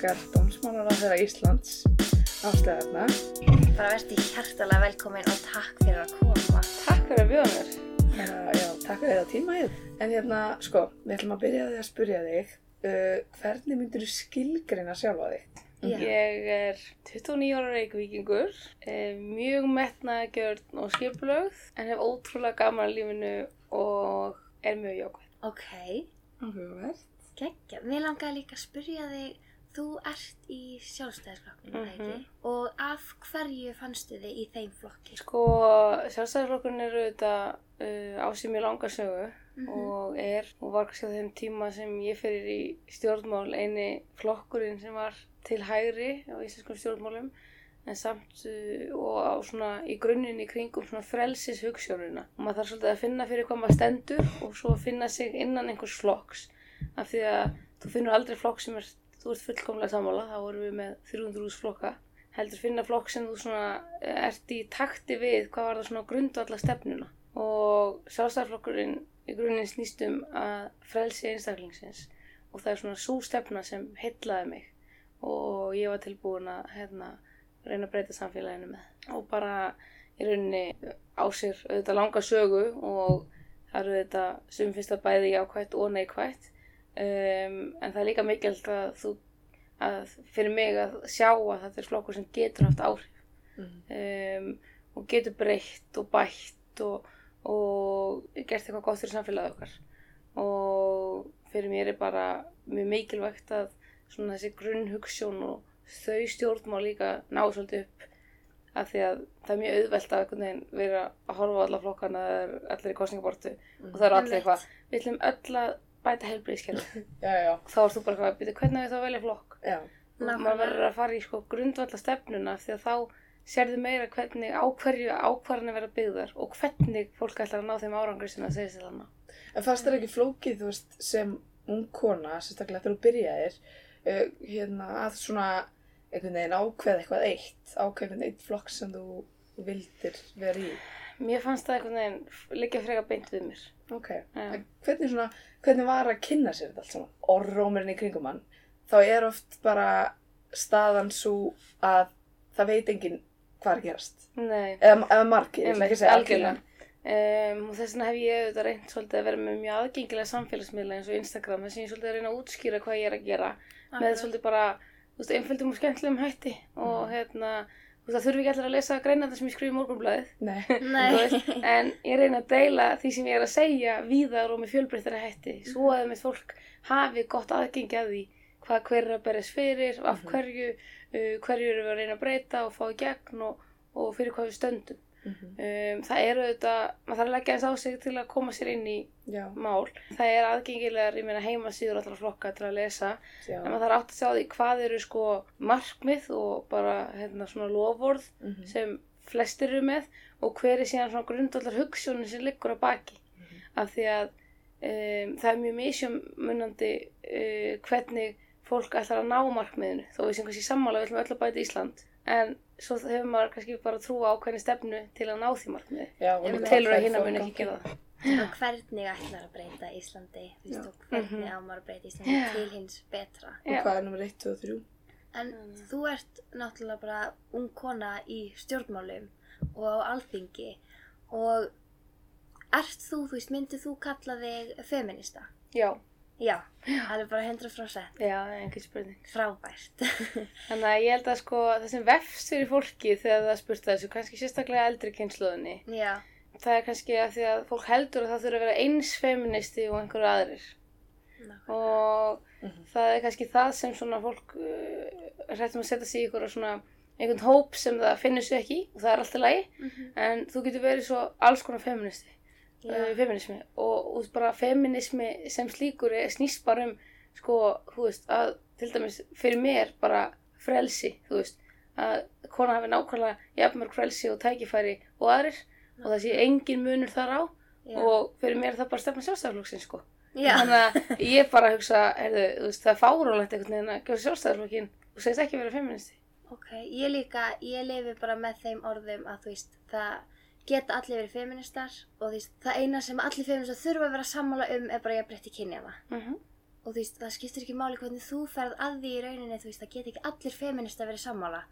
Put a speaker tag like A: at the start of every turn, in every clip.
A: okkar dómsmálar á þeirra Íslands ástæðarna.
B: Bara verði hjartalega velkomin og takk fyrir að koma.
C: Takk fyrir að bjóða mér.
A: Já, já, takk fyrir það tíma hér. En hérna, sko, við ætlum að byrja því að spyrja þig, uh, hvernig myndir þú skilgreina sjálfa þig?
B: Já.
C: Ég er 29 ára reykvíkingur, eh, mjög metnaðgjörn og skipulögð, en hef ótrúlega gaman að lífinu og er mjög jákvæð.
B: Ok,
A: Áhugavert.
B: geggja. Mér langaði líka að spyrja þig, þú ert í sjálfstæðisflokknum, mm
C: Mhm.
B: ekki? Og af hverju fannstu þig í þeim flokki?
C: Sko, sjálfstæðarflokkurinn eru auðvitað uh, á sér mjög langa sögu
B: Mhm.
C: og er, og var kannski á þeim tíma sem ég fyrir í stjórnmál eini flokkurinn sem var til hægri á íslenskum stjórnmálum en samt uh, og á svona í grunninn í kringum svona frelsis hugssjónuna og maður þarf svolítið að finna fyrir hvað maður stendur og svo finna sig innan einhvers flokks af því að þú finnur aldrei flokk sem er, þú ert fullkomlega sammála þá erum við með 300 flokka. Heldur finna flokk sem þú svona eh, ert í takti við hvað var það svona grundvalla stefnuna og sjálfstæðarflokkurinn í grunninn snýst um að frelsi einstaklingsins. Og það er svona svo stefna sem heillaði mig. Og ég var tilbúin að hérna, reyna að breyta samfélaginu með. Og bara í rauninni á sér auðvitað langa sögu og það eru auðvitað sem finnst að bæði jákvætt og neikvætt um, en það er líka mikilvægt að þú að fyrir mig að sjá að þetta er flokkur sem getur haft áhrif.
A: Mm.
C: um, og getur breytt og bætt og, og gert eitthvað gott fyrir samfélagið okkar. Og fyrir mér er bara mjög mikilvægt að svona þessi grunnhugsjón og þau stjórnmál líka ná svolítið upp af því að það er mjög auðvelt að vera að horfa á alla flokkana allir í kostningabortu og það eru allir eitthvað. Við ætlum öll að bæta
A: já,
C: þá ert þú bara að byrja hvernig við þá velja flokk
A: já.
C: og maður verður að fara í sko grundvalla stefnuna því að þá sérðu meira hvernig á hverju ákvarðanir verða byggðar og hvernig fólk ætlar að ná þeim árangri sem það segir sér þannig.
A: En fannst þér ekki flókið, þú veist, sem ung kona, sérstaklega þegar þú byrjaðir, uh, hérna, að svona einhvern veginn ákveða eitthvað eitt, ákveða einhvern eitt flokk sem þú vildir vera í?
C: Mér fannst það einhvern veginn liggja freka beint við mér.
A: Ok. En Hvernig svona, hvernig var að kynna sér þetta allt saman? Orrómurinn í kringum hann. Þá er oft bara staðan svo að það veit enginn hvað er gerast.
C: Nei,
A: Eða, eða margir, ég ætla ekki segja
C: algjörlega. Um, og þess vegna hef ég auðvitað reynt svolítið að vera með mjög aðgengilega samfélagsmiðla eins og Instagram þess að ég svolítið að reyna að útskýra hvað ég er að gera með svolítið bara, þú veist, einföldum og skemmtilegum hætti og hérna, þú veist, það þurfi ekki allir að lesa greina það sem ég skrifa í morgunblæðið
A: Nei.
C: Þú
B: Nei.
C: veist, en ég reyna að deila því sem ég er að segja víðar og með fjölbreyttari hætti svo að mitt fólk hafi gott aðgengi að því hvað hver er að berjast fyrir af hverju, uh, hverju eru við að reyna að breyta og fá í gegn og, og fyrir hvað við stöndum
A: Mhm.
C: um, það eru auðvitað, maður þarf að leggja eins á sig til að koma sér inn í
A: Já,
C: mál. Það er aðgengilegar, ég meina heimasíður allra flokka til að lesa.
A: Já.
C: en maður þarf átt að sjá því hvað eru sko markmið og bara hérna svona lofórð
A: Mhm.
C: sem flestir eru með og hver er síðan svona grundvallar hugssjónin sem liggur að baki. Af því að um, það er mjög misjömunandi uh, hvernig fólk ætlar að ná markmiðinu. Þó við sem kannski sammála við ætlum öll að bæta Ísland. En svo hefur maður kannski bara trú á ákveðni stefnu til að ná því markmiði en
A: líka
C: telur að hinna mun
A: forgangi.
C: ekki gera það
B: Og hvernig ætlar að breyta Íslandi, þú og hvernig
C: Mhm.
B: á maður að breyta Íslandi
C: Já.
B: til hins betra.
A: Og
C: Já.
A: hvað er nummer 1, 2 og 3?
B: En þú ert náttúrulega bara ung kona í stjórnmálum og á alþingi og ert þú, þú veist, myndið þú kalla þig feminista?
C: Já,
B: Já, það er bara 100%
C: já, engin spurning
B: frábært.
C: Þannig að ég held að sko það sem vefst fyrir fólki þegar það spurt þessu, kannski sérstaklega eldri kynnslóðinni,
B: Já,
C: það er kannski að því að fólk heldur að það þurfa að vera eins feministi og einhverju aðrir
B: nákvæmlega.
C: og
A: Mhm.
C: það er kannski það sem svona fólk uh, hrættum að setja sig í einhverja svona einhvern hóp sem það finnur sig ekki í og það er alltaf lægi
B: Mhm.
C: en þú getur verið svo alls konar feministi
B: Já.
C: Uh, feminismi og, og bara feminismi sem slíkur er snýst bara um sko, þú veist, að til dæmis fyrir mér bara frelsi þú veist, að kona hafi nákvæmlega jafnmörg frelsi og tækifæri og aðrir og það sé engin munur þar á.
B: Já.
C: og fyrir mér er það bara stefna sjálfstæðarflokksins sko.
B: Já.
C: þannig að ég bara hugsa heyrðu, veist, það er fáránlegt einhvern veginn að gefa sjálfstæðarflokkin og segist ekki vera feministi
B: Ok, ég líka, ég lifi bara með þeim orðum að þú veist, það geta allir verið feministar og veist, það eina sem allir feministar þurfa að vera sammála um er bara ég breytti kynjaða.
C: Mhm.
B: Og þú veist, það skiptir ekki máli hvernig þú ferð að því í rauninni, þú veist, það geta ekki allir feministar verið sammála.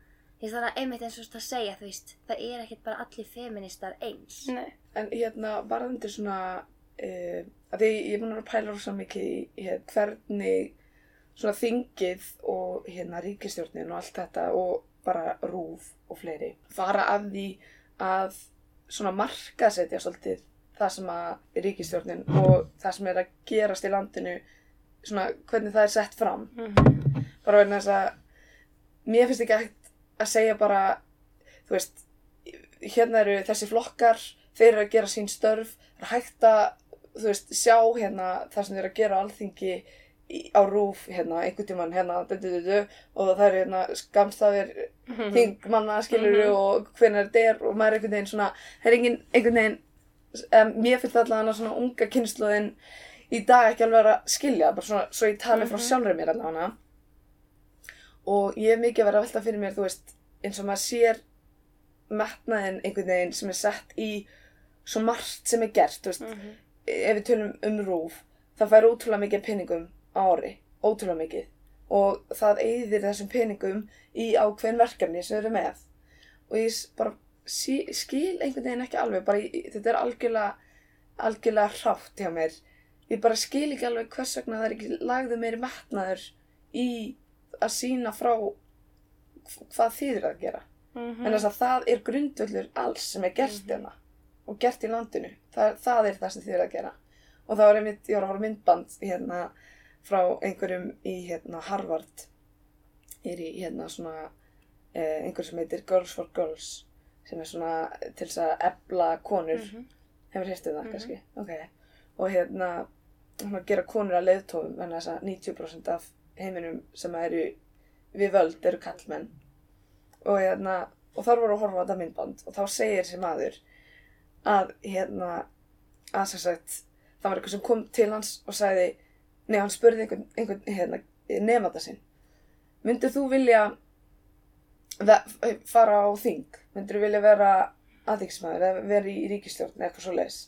B: Veist, þannig að einmitt eins og það segja, veist, það er ekkert bara allir feministar eins.
C: Nei.
A: En hérna, varðandi svona, uh, að því ég búin að að pæla rosa mikið í hér, hvernig svona þingið og hérna ríkistjórnin og allt þetta og bara rúf og fleiri fara að því að svona markasetja svolítið það sem að ríkistjórnin og það sem er að gerast í landinu svona hvernig það er sett fram
C: Mhm.
A: bara vegna þess að mér finnst ekki hægt að segja bara þú veist hérna eru þessi flokkar þeir eru að gera sín störf það er hægt að þú veist sjá hérna það sem þeir eru að gera á alþingi á rúf hérna einhvern tímann hérna du, du, du, og það eru hérna skamstafir
C: Mhm.
A: þingmanna skilur
C: Mhm.
A: og hvenær þetta er og maður er einhvern veginn svona það er engin, einhvern veginn um, mér finnst allavega svona unga kynnslóðin í dag ekki alveg að skilja bara svona, svo ég tali frá
C: Mhm.
A: sjálfur mér allavega og ég hef mikið að vera að velta fyrir mér þú veist, eins og maður sér metnaðin einhvern veginn sem er sett í svo margt sem er gert þú veist, ef við tölum um rúf það fær ótrúlega mikið á ári ótrúlega mikið. Og það eyðir þessum peningum í ákveðin verkefni sem erum með. Og ég bara sí, skil einhvern veginn ekki alveg bara, í- þetta er algjörlega algjörlega hrátt hjá mér. Ég bara skil ekki alveg hvers vegna það er ekki lagðu meiri metnaður í að sína frá hvað þýðir að gera.
C: Mhm.
A: en þess að það er grundvöllur alls sem er gert
C: Mhm.
A: hérna og gert í landinu. Það, það er það sem þið er að gera. Og það var einmitt, ég var að á myndband hérna frá einhverjum í hérna Harvard. Er í hérna svona eh, einhver sem heitir Girls for Girls sem er svona til þess að ebla konur.
C: Mhm.
A: hefur hérstu það
C: Mhm.
A: kannski? Ok, og hérna svona gera konur að leiðtófum en þess að 90% af heiminum sem eru við völd eru kallmenn og hérna og þar voru að horfa á þetta myndband og þá segir þessi maður að hérna að sem sagt það var eitthvað sem kom til hans og sagði nei, hann spurði einhvern, einhvern hérna, nefnda sinn. Myndir þú vilja fara á þing? Myndir þú vilja vera aðeinsmaður eða vera í ríkistjórn eða eitthvað svo leis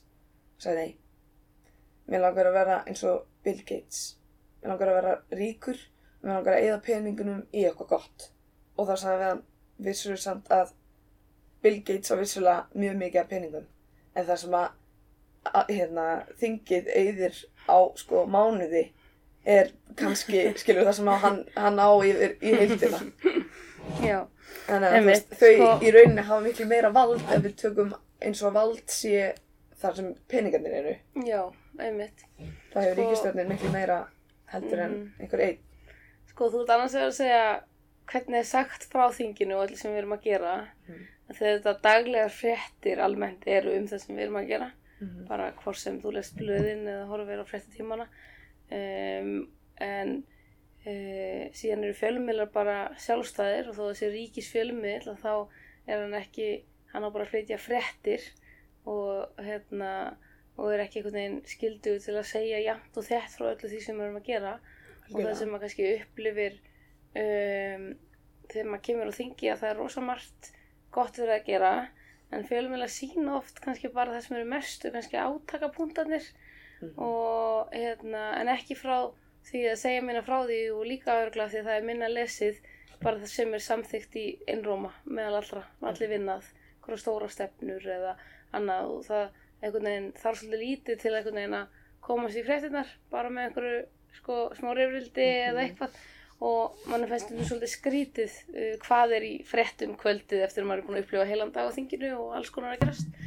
A: sagði nei. Mér langar að vera eins og Bill Gates. Mér langar að vera ríkur. Mér langar að eyða peningunum í eitthvað gott. Og þá sagði við hann vissulega samt að Bill Gates á vissulega mjög mikið af peningum. En það sem að, að hérna, þingið eyðir á sko mánuði er kannski, skilur það sem að hann, hann á yfir í heildina
C: Já.
A: Þannig að veist, þau
C: sko-
A: í rauninni hafa miklu meira vald ef við tökum eins og vald sé þar sem peningarnir eru.
C: Já, einmitt.
A: Það hefur
C: Sko-
A: ríkistjórnin miklu meira heldur en
C: Mhm.
A: einhver einn.
C: Sko, þú ert annars vegar að segja hvernig er sagt frá þinginu og allir sem við erum að gera. En Þegar þetta daglegar fréttir almennt eru um það sem við erum að gera.
A: Mhm.
C: Bara hvort sem þú lest blöðin eða horfir á fréttatímana. Um, en uh, síðan eru fjölmiðlar bara sjálfstæðir og þó þessi ríkis fjölmiðl þá er hann ekki, hann á bara að flytja fréttir og hérna og er ekki einhvern veginn skilduð til að segja jafnt og þett frá öllu því sem við erum að gera og það sem maður kannski upplifir um, þegar maður kemur á þingi að það er rosa margt gott verið að gera en fjölumil að sína oft kannski bara það sem eru mestu kannski átakapunktarnir
A: Mhm.
C: og hérna, en ekki frá því að segja minna frá því og líka örgla því að það er minna lesið bara það sem er samþykkt í einróma meðal allra, allir vinnað hverja stóra stefnur eða annað. Og það þarf svolítið lítið til að komast í fréttinnar bara með einhverju sko, smá reyfrildi eða eitthvað og mann finnst þetta svolítið skrítið uh, hvað er í fréttum kvöldið eftir að maður er búin að upplifa heilan dag á þinginu og alls konar að gerast.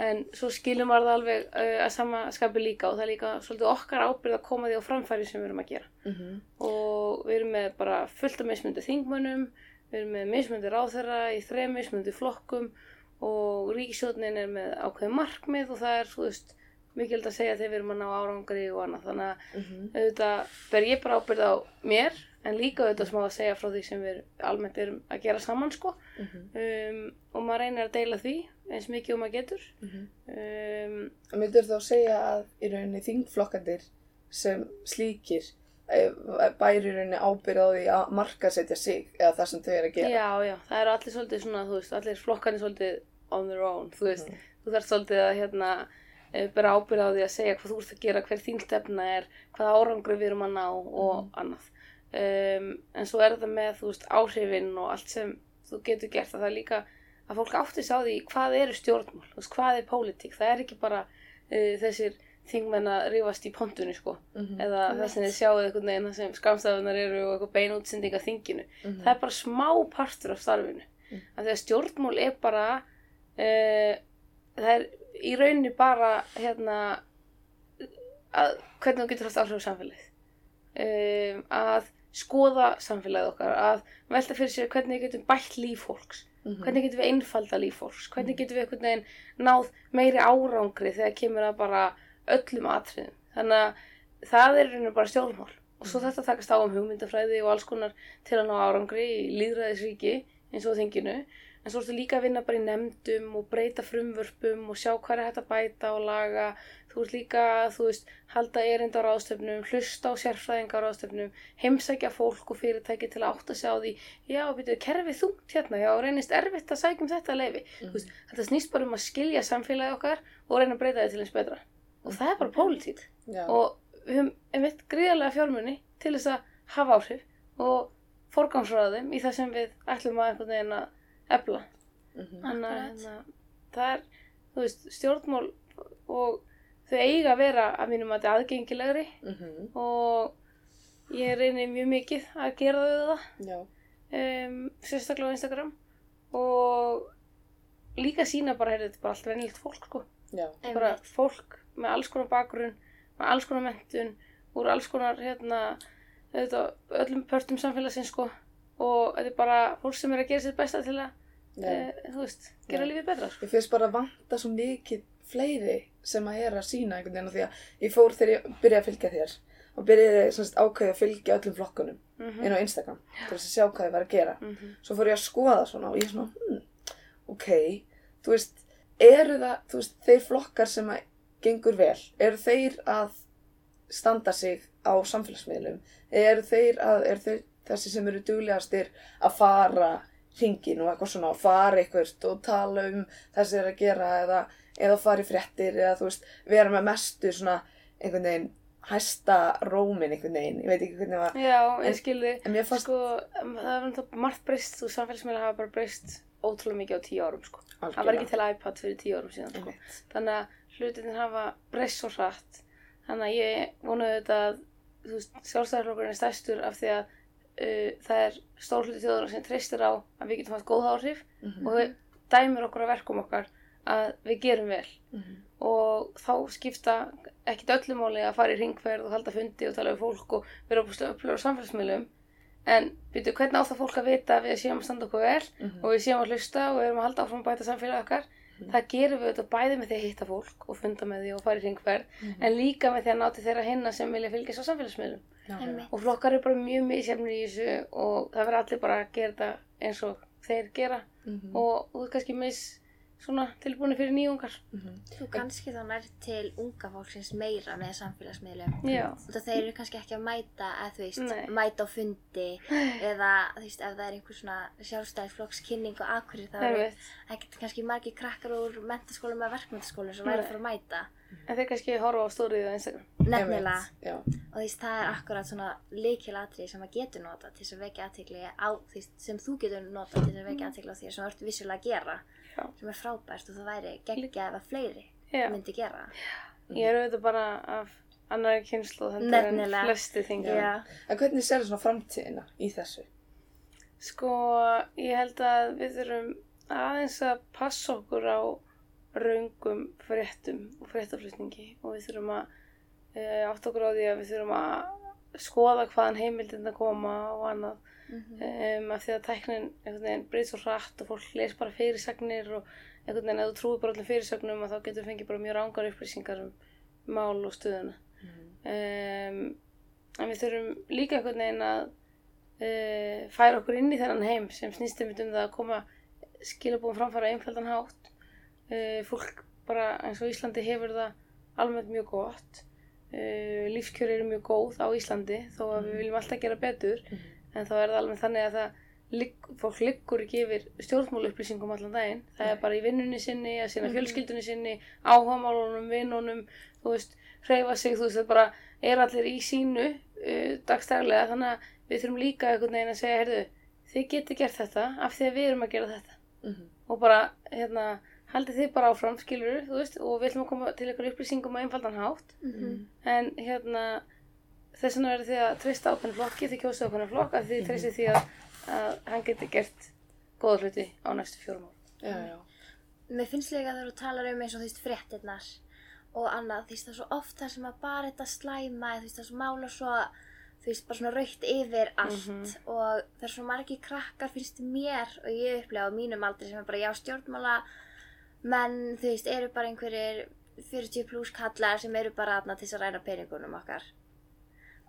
C: En svo skilur maður það alveg uh, að sama skapi líka og það er líka svolítið okkar ábyrgð að koma því á framfæri sem við erum að gera.
A: Mhm.
C: og við erum með bara fullt af mismundi þingmönnum, við erum með mismundi ráðherra í þreim mismundi flokkum og ríkisjóðnin er með ákveðin markmið og það er, þú veist, mikilvægt að segja þegar við erum að ná árangri og annað, þannig að
A: Mhm.
C: auðvitað ber ég bara ábyrgð á mér en líka auðvitað smá að segja frá því sem við almennt erum að gera saman sko
A: Mhm.
C: um, og maður reynir að deila því eins mikið og maður getur
A: Mhm.
C: um,
A: Myndur þá segja að í rauninni þingflokkandir sem slíkir eh, bæri í rauninni ábyrð á því að markasetja sig eða það sem þau eru að gera?
C: Já, já, það eru allir svolítið svona, þú veist, allir flokkarnir svolítið on their own, þú veist,
A: Mhm.
C: þú þarf svolítið að hérna eh, bera ábyrða á því að segja hvað þú ert að gera, hver þín stefna er, hvaða árangri við erum að ná og annað. Um, en svo er þetta með, þú veist, áhrifin og allt sem þú getur gert að það líka að fólk átti sig á því hvað eru stjórnmál, þú veist, hvað er pólitík. Það er ekki bara uh, þessir þingmenn að rífast í pontunni, sko,
A: Mhm.
C: eða það sem þið sjáuð veginn það sem skamstafunar eru og eitthvað bein útsending af þinginu.
A: Mhm.
C: Það er bara smá partur af starfinu.
A: Mm.
C: Af því að stjórnmál er bara, uh, það er í rauninni bara, hérna, að, hvernig þú getur haft áhrif á samfélagið. Um, að skoða samfélagið okkar, að velta fyrir sér hvernig við getum bætt líf fólks,
A: Mhm.
C: hvernig getum við einfalda líf fólks, hvernig getum við einhvern veginn náð meiri árangri þegar kemur að bara öllum atriðum. Þannig að það er rauninni bara stjórnmál. Og svo þetta takast á um hugmyndafræði og alls konar til að ná árangri í líðræðisríki eins og þinginu. En svo ertu líka að vinna bara í nefndum og breyta frumvörpum og sjá hvað er hægt að bæta og laga. Þú ert líka, þú veist, halda erind á ráðstöfnum, hlusta á sérfræðinga á ráðstöfnum, heimsækja fólk og fyrirtæki til að átta sig á því, já, byrju, kerfið þungt hérna, já, reynist erfitt að sækja um þetta leifi. Þú veist, þetta snýst bara um að skilja samfélagi okkar og reyna að breyta þetta til eins betra. Og það er bara pólitík
A: Já.
C: og við höfum einmitt gríðarlega fjármunni til þess að hafa áhrif og forgangsraða þeim í það sem við ætlum að einhvern veginn að efla.
A: Mhm.
C: Þannig að
B: Akkurat.
C: hérna, það er, þú veist, stjórnmál og þau eiga að vera að mínum að þetta aðgengilegri
A: Mhm.
C: og ég reynir mjög mikið að gera þau það,
A: Já.
C: um, sérstaklega á Instagram og líka sína bara, heyrðu, þetta er bara allt venjulegt fólk, sko
A: Já.
C: bara fólk með alls konar bakgrunn, með alls konar mentun, úr alls konar hérna, öllum pörtum samfélagsins sko og þetta er bara fólk sem er að gera sér besta til að, e, þú veist, gera lífið betra sko.
A: Ég finnst bara að vanta svo mikið fleiri sem að er að sína einhvern veginn af því að ég fór þegar ég byrjaði að fylgja þér og byrjaði ákveði að fylgja öllum flokkunum
C: Mm
A: inn á Instagram til þess að sjá hvað ég var að gera.
C: -hmm.
A: Svo fór ég að skoða svona og ég svona, hmm, ok, þú veist, eru það, þú veist, þeir flokkar sem að gengur vel, eru þeir að standa sig á samfélagsmiðlum, eru þeir að, eru þeir þessi sem eru duglegastir að fara hringin og eitthvað svona, að fara eitthvað og tala um það sem er að gera eða, eða fara í fréttir eða þú veist, vera með mestu svona einhvern veginn hæsta rómin einhvern veginn, ég veit ekki hvernig það
C: Já,
A: En-
C: ég skilði,
A: fannst
C: sko, um, það er náttúrulega margt breyst, þú samfélagsmiðla hafa bara breyst ótrúlega mikið á tíu árum sko. Það var ekki til iPad fyrir tíu árum síðan sko. Þannig að hlutinir hafa breyst svo hratt. Þannig að ég vonaði þetta sjálfstæðarflokkurinn er stærstur af því að uh, það er stór hluti þjóðurinn sem treystir á að við getum haft góð áhrif
A: Mhm.
C: og við dæmir okkur að verkum okkar að við gerum vel
A: Mhm.
C: og þá skipta ekkit öllu máli að fara í ringferð og halda fundi og tala við fólk og vera upplega upplöður á samfélagsmiðlum en byrju, hvernig á það fólk að vita að við séum að standa okkur vel
A: Mhm.
C: og við séum að hlusta og við erum að halda áfram að bæta samfélagi okkar
A: Mhm.
C: það gerum við þetta bæði með því að hitta fólk og funda með því og fara í ringferð
A: Mhm.
C: en líka með því að náti þeirra hinna sem vilja fylgjast á samfélagsmiðlum
B: Einmitt.
C: og flokkar eru bara mjög misjafnir í þessu og það verður allir bara að gera þetta eins og þeir gera
A: Mhm.
C: og þú er kannski mis svona tilbúinir fyrir nýjungar
A: Mhm.
B: Þú kannski þá nær til unga fólksins meira með samfélagsmiðlum. Þeir eru kannski ekki að mæta, eða þú veist,
C: Nei.
B: mæta á fundi eða þú veist, ef það er einhver svona sjálfstæðisflokkskinning og akkurir þá
C: er
B: eru ekkert kannski margir krakkar úr mentaskólum eða verkmyndaskólum sem væri að fara að mæta.
C: en þeir kannski horfa á stórið á Instagram
B: Nefnilega. Og þú veist, það er akkurat svona líkilatri sem maður getur nota til þess að vekja aðtegli á því sem þú getur nota til þess að vekja aðtegli á því sem þú ert vissulega að gera.
C: Já.
B: Sem er frábært og það væri geggja ef að fleiri
C: Já,
B: myndi gera.
C: ég er auðvitað bara af annari kynslu heldur en
B: Nefnilega.
C: flesti þingum
B: Já.
A: En hvernig sér svona framtíðina í þessu?
C: Sko, ég held að við þurfum aðeins að passa okkur á raungum fréttum og fréttaflutningi og við þurfum að e, átta okkur á því að við þurfum að skoða hvaðan heimildin að koma og annað
B: Mhm.
C: um, af því að tæknin breyðs svo hratt og fólk les bara fyrirsagnir og einhvern veginn ef þú trúir bara öllum fyrirsögnum að þá getur þú fengið bara mjög rángar upplýsingar um mál og stöðuna. Um, en við þurfum líka einhvern veginn að uh, færa okkur inn í þennan heim sem snýst einmitt um það að koma skilabúum framfæra einfaldan hátt. Uh, fólk bara eins og Íslandi hefur það almennt mjög gott. Uh, lífskjör eru mjög góð á Íslandi þó að við viljum alltaf gera betur en þá er það alveg þannig að það ligg, fólk liggur ekki yfir stjórnmálu upplýsingum allan daginn. Það er bara í vinnunni sinni, að sinna
B: Mhm.
C: fjölskyldunni sinni, áhagamálunum, vinnunum, þú veist, hreyfa sig, þú veist, það bara er allir í sínu uh, dagstaglega, þannig að við þurfum líka einhvern veginn að segja, heyrðu, þið getið gert þetta af því að við erum að gera þetta
A: Mhm.
C: og bara, hérna, haldið þið bara áfram, skilur þú veist, og við ætlum að koma til ykkur upplýsingum á einfaldan hátt,
B: Mhm.
C: en hérna, þess vegna verður þið að treysta ákveðin flokki, þið kjósið ákveðin flokk, að þið
A: Mhm.
C: treystið því að, að hann geti gert góða hluti á næstu fjórum ár.
A: Já, já.
B: Mér finnst líka þegar þú talar um eins og þú veist fréttinnar og annað, þú veist það er svo oft það sem að bara þetta slæma, þú veist það sem mála svo, þú veist bara svona raukt yfir allt
C: Mhm.
B: og það er svo margir krakkar finnst mér og ég upplega á mínum aldri sem er bara já stjórnmála menn þú veist eru bara einhverjir 40 pluss kallar sem eru bara aðna til þess að ræna peningunum okkar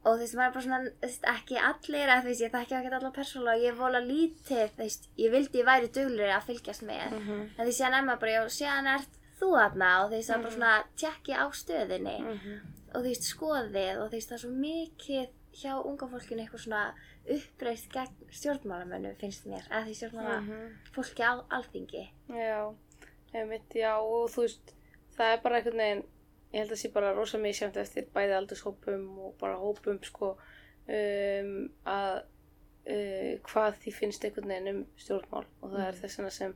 B: og þú veist maður er bara svona þú veist, ekki allir að þú veist ég þekki ekki alla persónulega ég vola lítið þú veist ég vildi ég væri duglir að fylgjast með
C: Mhm.
B: En því síðan er maður bara, já, síðan ert þú þarna og því það er bara
C: Mhm.
B: svona tjekki á stöðinni
C: Mhm.
B: og því veist skoðið og því veist það er svo mikið hjá unga fólkinu eitthvað svona uppreist gegn stjórnmálamönnu finnst mér, eða því stjórnmála
C: Mhm.
B: fólki á alþingi.
C: Já, einmitt, já, og þú veist, það er bara einhvern veginn, ég held að sé bara rosa misjæmt eftir bæði aldurshópum og bara hópum, sko, um, að uh, hvað því finnst einhvern veginn um stjórnmál og það er
A: Mhm.
C: þess vegna sem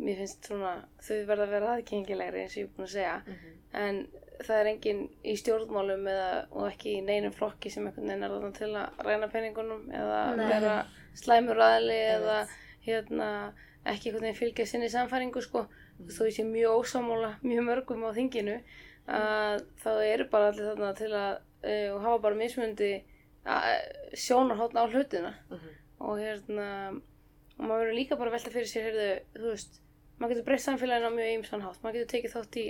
C: mér finnst svona, þau verða að vera aðgengilegri eins og ég er búin að segja,
A: Mhm.
C: en það er enginn í stjórnmálum eða, og ekki í neinum flokki sem einhvern veginn er þarna til að ræna peningunum eða
B: Nei.
C: vera slæmur aðli eða hérna, ekki einhvern veginn fylgja sinni samfæringu sko,
A: Mhm.
C: þó ég sé mjög ósámála mjög mörgum á þinginu að þá eru bara allir þarna til að uh, hafa bara mismundi sjónarhóttn á hlutina
A: Mhm.
C: og hérna og maður verður líka bara velta fyrir sér heyrðu, þú veist, maður getur breytt samfélaginu á mjög ýmsan hátt, maður getur tekið þátt í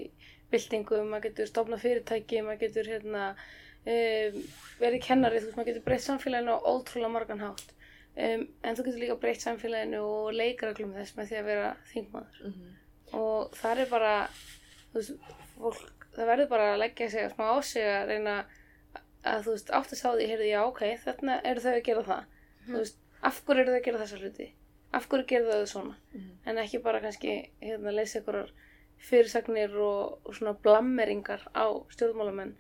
C: byltingum, maður getur stofnað fyrirtæki maður getur hérna um, verið kennari, þú veist, maður getur breytt samfélaginu á ótrúlega margan hátt um, en þú getur líka breytt samfélaginu og leikreglum þess með því að vera þingmaður
A: Mhm.
C: og það er bara þú veist, fólk, það verður bara að leggja sig smá á sig að reyna að þú veist, átt að sá því, heyrðu, já, ok þarna eru þau að gera það þú veist, af hverju eru þau að gera þessa hluti af hverju gera þau svona
A: Mhm.
C: en ekki bara kannski, hérna, leysa einhverjar fyrirsagnir og, og svona blammeringar á stjórnmálamenn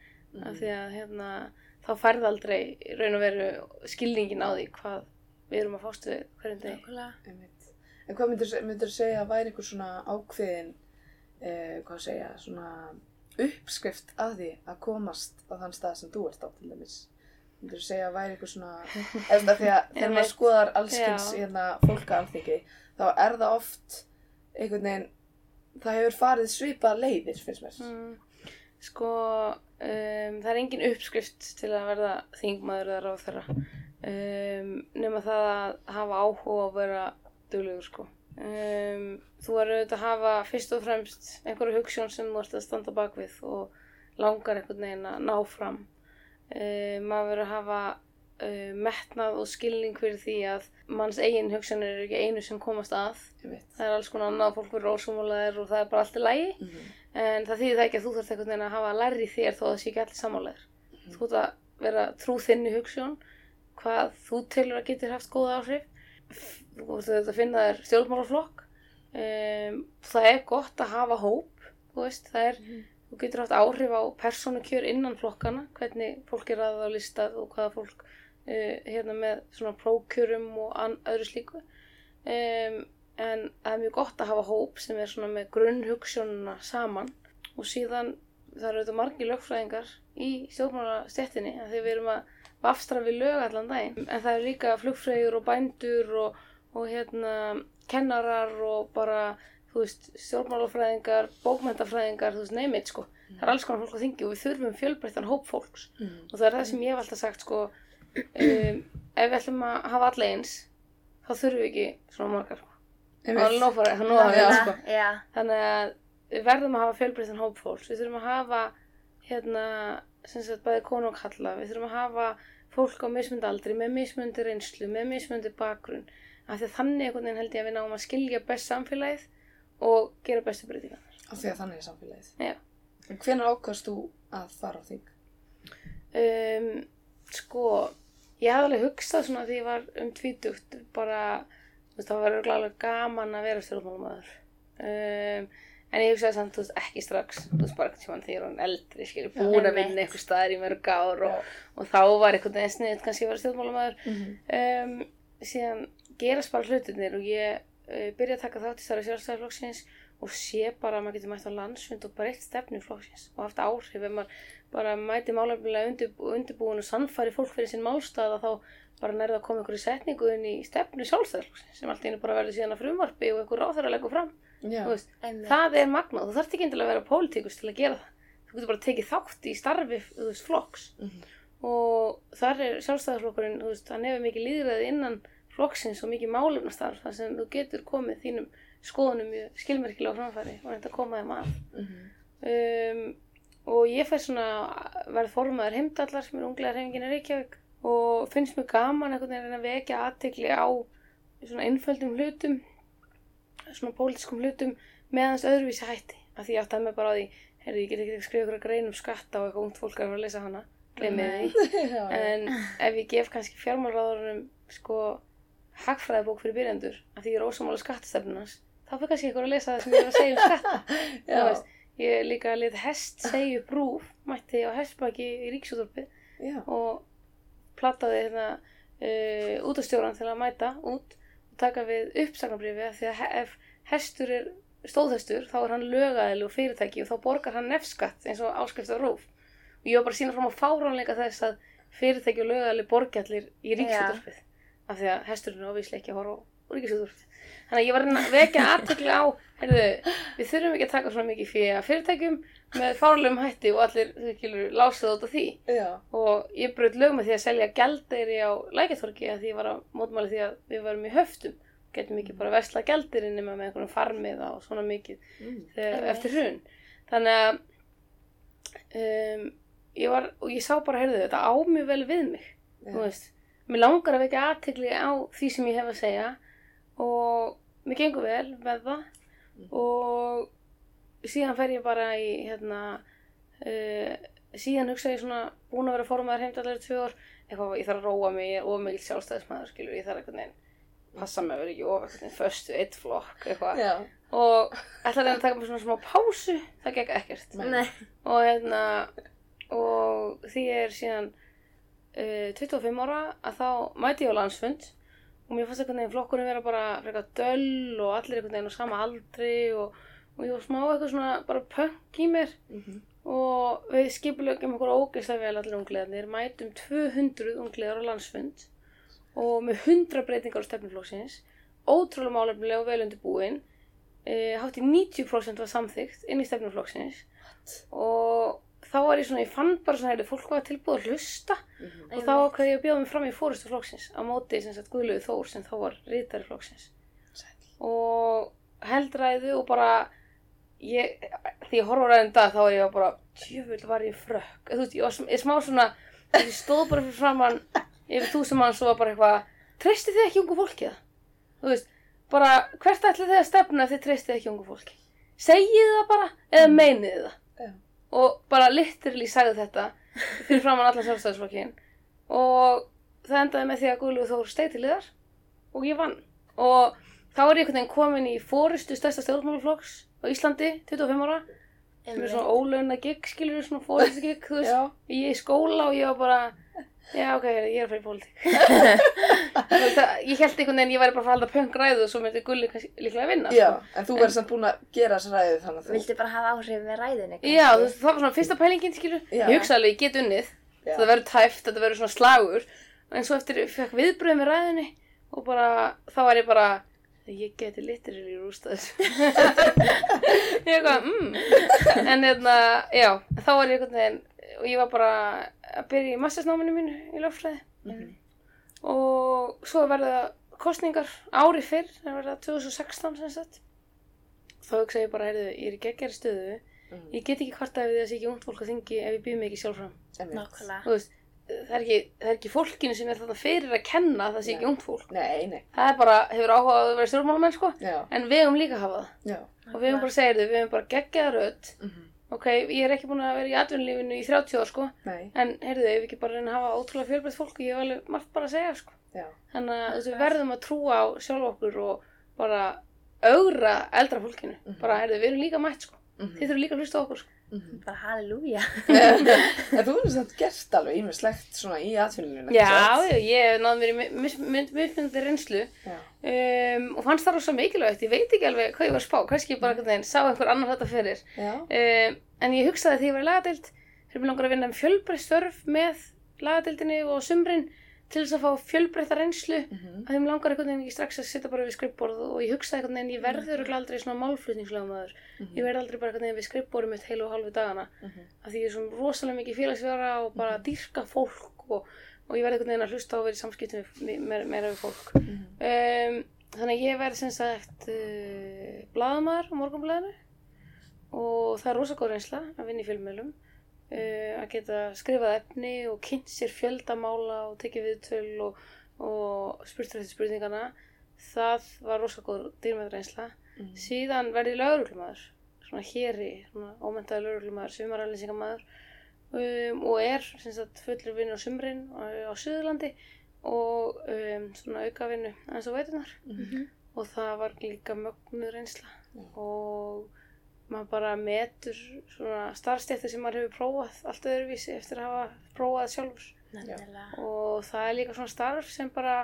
C: af því að, hérna, þá færð aldrei í raun og veru skilningin á því hvað við erum að fást við hverjum.
A: Einmitt. En hvað myndir, myndir segja að væri einhver svona ákveðin, eh, hvað segja, svona uppskrift að því að komast á þann stað sem þú ert á til dæmis? Myndir segja að væri einhver svona, eða því að þegar maður skoðar allskins
C: Já.
A: hérna, fólka alþingi, þá er það oft einhvern veginn, það hefur farið svipað leiðir, finnst mér.
C: Mm, sko, um, það er engin uppskrift til að verða þingmaður eða ráðherra um, nema það að hafa áhuga að vera duglegur sko. Um, þú er auðvitað að hafa fyrst og fremst einhverju hugssjón sem þú ert að standa bak við og langar einhvern veginn að ná fram. Um, maður verður að hafa uh, metnað og skilning fyrir því að manns eigin hugssjónir eru ekki einu sem komast að. Það er alls konar annað, fólk verður ósumulaðir og það er bara allt í lægi.
A: Mhm.
C: En það þýðir það ekki að þú þarf einhvern veginn að hafa lærri þér þó að það sé ekki allir samálegar. Þú ert að vera trú þinni hugssjón, hvað þú telur að getur haft góða áhrif. Þú auðvitað að finna þér stjórnmálaflokk. Um, það er gott að hafa hóp, þú veist, það er, þú getur haft áhrif á persónukjör innan flokkana, hvernig fólk er aðað á listað og hvaða fólk uh, hérna með svona prókjörum og an, öðru slíku. Um, en það er mjög gott að hafa hóp sem er svona með grunnhugssjónuna saman og síðan það eru auðvitað margir lögfræðingar í stjórnmálastjettinni að því við erum að vafstra við lög allan daginn en það eru líka flugfræður og bændur og, og hérna kennarar og bara þú veist stjórnmálafræðingar, bókmentafræðingar þú veist neymit sko, það er alls konar fólk á þingi og við þurfum fjölbreyttan hóp fólks
A: Mhm.
C: og það er það sem ég hef alltaf sagt sko um, ef við ætlum að hafa alla eins þá þurfum við ekki svona margar sko. Það er fyrir það, að
A: Já,
C: vera
A: sko.
B: Já,
C: Þannig að við verðum að hafa fjölbreyttan hóp fólks. Við þurfum að hafa hérna, sem sagt, bæði konu og kalla. Við þurfum að hafa fólk á mismundi aldri, með mismundi reynslu, með mismundi bakgrunn. Af því að þannig einhvern veginn held ég að við náum að skilja best samfélagið og gera bestu breytingar.
A: Af því að þannig er samfélagið. Hvenær ákast þú að fara á þing?
C: Um, sko, ég hafði alveg hugsað svona því ég var um tvítugt bara, það var örugglega gaman að vera stjórnmálamaður um, en ég hugsaði samt, þú veist, ekki strax þú veist, bara tímann þegar ég var eldri skilur, búin að vinna eitthvað staðar í mörg ár og, og þá var eitthvað veginn sniðið kannski að vera stjórnmálamaður um, síðan gerast bara hlutinir og ég uh, byrja að taka þátt í starfi sjálfstæðarflokksins og sé bara að maður getur mætt á landsfund og breytt stefnu flokksins og haft áhrif. Ef maður bara mæti málefnilega undirbú, undirbúin og sannfæri fólk fyrir sinn málstað þá bara nærða að koma einhverju setningu inn í stefnu sjálfstæðarflokksins sem allt í einu bara verður síðan að frumvarpi og einhver ráþæra leggur fram.
A: Já.
C: Þú veist, það er magnað, þú þarft ekki endilega að vera pólitíkus til að gera það. Þú getur bara tekið þátt í starfi veist, flokks.
A: Mhm.
C: og þar er sjálfstæðarflokkurinn hann hefur mikið líðræði innan flokksins og mikið málefnastarf þar sem þú getur komið þínum skoðunum mjög skilmerkilega á framfæri og reynda að koma þeim að
A: Mhm.
C: um, og ég fær svona verð formaður heimdallar sem er unglega hreyfingin í Reykjavík og finnst mér gaman einhvern veginn að vekja aðtekli á svona einföldum hlutum svona pólitískum hlutum meðans öðruvísi hætti af því ég átti að mig bara á því heyrðu, ég get ekki skrifa ykkur að greina um skatta og eitthvað ungt fólk að fara að lesa hana glemið
B: Nei.
C: því en ef ég gef kannski fjármálráðurinn sko hagfræðibók fyrir byrjandur af því ég er ósamála skattastefnunans þá fyrir kannski ykkur að lesa það sem ég er að segja um skatta. Veist, ég líka að leta hest segja upp rúf mætti á hestbaki í ríksúðorfi
A: Já.
C: og plattaði hérna uh, útastjóran til að mæta út og taka við uppsagnabrifi af því að ef hestur er stóðhestur þá er hann lögaðileg og fyrirtæki og þá borgar hann nefskatt eins og áskrift af rúf. Og ég var bara að sína fram á fáránleika þess að fyrirtæki og lögaðileg borgi allir í ríksúðorfið af því að hesturinn er óvíslega ekki að horfa á ríkisúðorfið þannig að ég var að að vekja aðtekli á heyrðu, við þurfum ekki að taka svona mikið fyrir að fyrirtækjum með fárlegum hætti og allir, þú skilur, lásið af því
A: Já.
C: og ég bröð lög með því að selja gældeiri á lækjarþorki að því ég var að mótmáli því að við varum í höftum getum ekki bara vesla gældeiri nema með einhvern farmið og svona mikið
A: Mm.
C: þegar, eftir hrun þannig að um, ég var, og ég sá bara, heyrðu þetta á mjög vel við mig
A: Já.
C: þú veist, mér langar að vekja aðtegli á því sem ég hef að segja og mér gengur vel með það og síðan fer ég bara í hérna uh, síðan hugsa ég svona búin að vera formaður heimdallar í tvö ár eitthvað, ég þarf að róa mig, ég er of mikil sjálfstæðismæður skilur, ég þarf einhvern veginn passa mig að vera ekki of einhvern veginn föstu eitt flokk eitthvað. Og ætla að reyna að taka mér svona smá pásu það gekk ekkert. Og hérna og því ég er síðan uh, 25 ára að þá mæti ég á landsfund og mér fannst einhvern veginn flokkurinn vera bara frekar döll og allir einhvern veginn á sama aldri og, og ég var smá eitthvað svona bara punk í mér.
A: Mhm.
C: og við skipulögjum okkur ógeðslega vel allir ungliðarnir, mætum 200 ungliðar á landsfund og með 100 breytingar á stefnuflokksins ótrúlega málefnilega og vel undirbúin. E, hátt í 90% var samþykkt inn í stefnuflokksins og þá var ég svona, ég fann bara svona, fólk var tilbúið að hlusta.
A: Mhm.
C: og þá ákveði ég að bjóða mig fram í fórustu flokksins á móti sem sagt Guðlaugu Þór sem þá var rítari flokksins.
A: Sæll.
C: og heldræðu og bara ég, því ég horfa ræðin dag þá er ég bara, tjöfull var ég frökk. Þú veist, ég var sm- ég smá svona ég stóð bara fyrir framann yfir þú sem mann svo var bara eitthvað treystið þið ekki ungu fólki það? Þú veist, bara hvert ætlið þið að stefna ef þið treystið ekki ungu fólki segið og bara literally sagði þetta fyrir framann allan sjálfstæðisflokkin og það endaði með því að Guðlúð Þór steig til liðar og ég vann. Og þá er ég einhvern veginn komin í fórustu stærsta stjórnmálaflokks á Íslandi, 25 ára sem er svona ólauna gig, skilur svona fórustu gig, þú veist, ég er í skóla og ég var bara já ok, ég er að fara í pólitík. Þú það- ég held einhvern veginn ég væri bara að fara að halda punk ræðu og svo myndi Gulli líklega vinna
A: Já,
C: sko.
A: en þú verður samt búin að gera þessa ræðið þannig að þú...
B: Vildi bara hafa áhrif með ræðinni
C: já, þú veist, það var svona fyrsta pælingin skilur,
A: Já.
C: ég hugsa alveg, ég get unnið. Þetta verður tæft, þetta verður svona slagur. En svo eftir ég geti literally rústa þessu ég eitthvað, mm en hérna, já, þá var ég einhvern veginn og ég var bara að byrja í mastersnáminu mínu í lögfræði
A: Mhm.
C: og svo verða kostningar ári fyrr, það verða 2016 sem sagt þá hugsa ég bara, heyrðu, ég er í geggjari stöðu
A: Mhm.
C: ég get ekki kvartað við þessi ekki ungt fólk að þingi ef ég býð mig ekki sjálf fram.
B: Nákvæmlega.
C: Það er ekki, það er ekki fólkinu sem er þarna fyrir að kenna að það sé ekki ungt fólk
A: Nei, nei.
C: það er bara, hefur áhuga á að vera stjórnmálamenn sko
A: Já.
C: en við höfum líka að hafa það
A: Já.
C: og við höfum bara að segja þau, við höfum bara geggjaða rödd
A: Mhm.
C: ok, ég er ekki búin að vera í atvinnulífinu í 30 ár, sko,
A: Nei,
C: en heyrðu, ef við ekki bara reyna að hafa ótrúlega fjölbreytt fólk, ég hef alveg margt bara að segja, sko.
A: já.
C: Þannig að við verðum að trúa á sjálf okkur og bara augra eldra fólkinu. Bara, heyrðu, sko.
A: Mhm.
B: Bara halleluja.
A: En þú hefur samt gert alveg ímislegt svona í atvinnunum,
C: Já, ég, ég náði mér í mismunandi reynslu
A: Já.
C: um, og fannst það rosa mikilvægt. Ég veit ekki alveg hvað ég var að spá, kannski bara einhvern veginn sá einhver annar þetta fyrir.
A: Já.
C: Um, en ég hugsaði þegar ég var í lagadeild, þegar mér langar að vinna um fjölbreytt störf með lagadeildinni og sumrin til þess að fá fjölbreytta reynslu
A: Mhm.
C: að þeim langar einhvern veginn ekki strax að sitja bara við skrippborð og ég hugsaði einhvern veginn, ég verður örugglega aldrei svona málflutningslögumæður. Ég verð aldrei bara einhvern veginn við skrippborðið mitt heilu og halvu dagana
A: Mhm.
C: af því ég er svona rosalega mikið félagsvera og bara dýrka fólk og, og ég verð einhvern veginn að hlusta á að vera í samskiptum meira, við fólk. Um, þannig að ég verð sem sagt uh, blaðamaður á morgunblæðinu og það er rosa góð reynsla að vinna í fjölmjölum að geta skrifað efni og kynnt sér fjöldamála og tekið viðtöl og, og spurt eftir spurningana. Það var rosa góð dýrmætt reynsla
A: Mhm.
C: síðan verði ég lauruglumæður svona héri, svona ómentaði lauruglumæður sumaralýsingamæður um, og er sagt fullur vinnu á sumrin á, á Suðurlandi og um, svona aukavinnu eins og veitunar og það var líka mögnuð reynsla.
A: Já.
C: og maður bara metur svona starfstéttir sem maður hefur prófað allt öðruvísi eftir að hafa prófað sjálfur.
B: Nefnilega.
C: og það er líka svona starf sem bara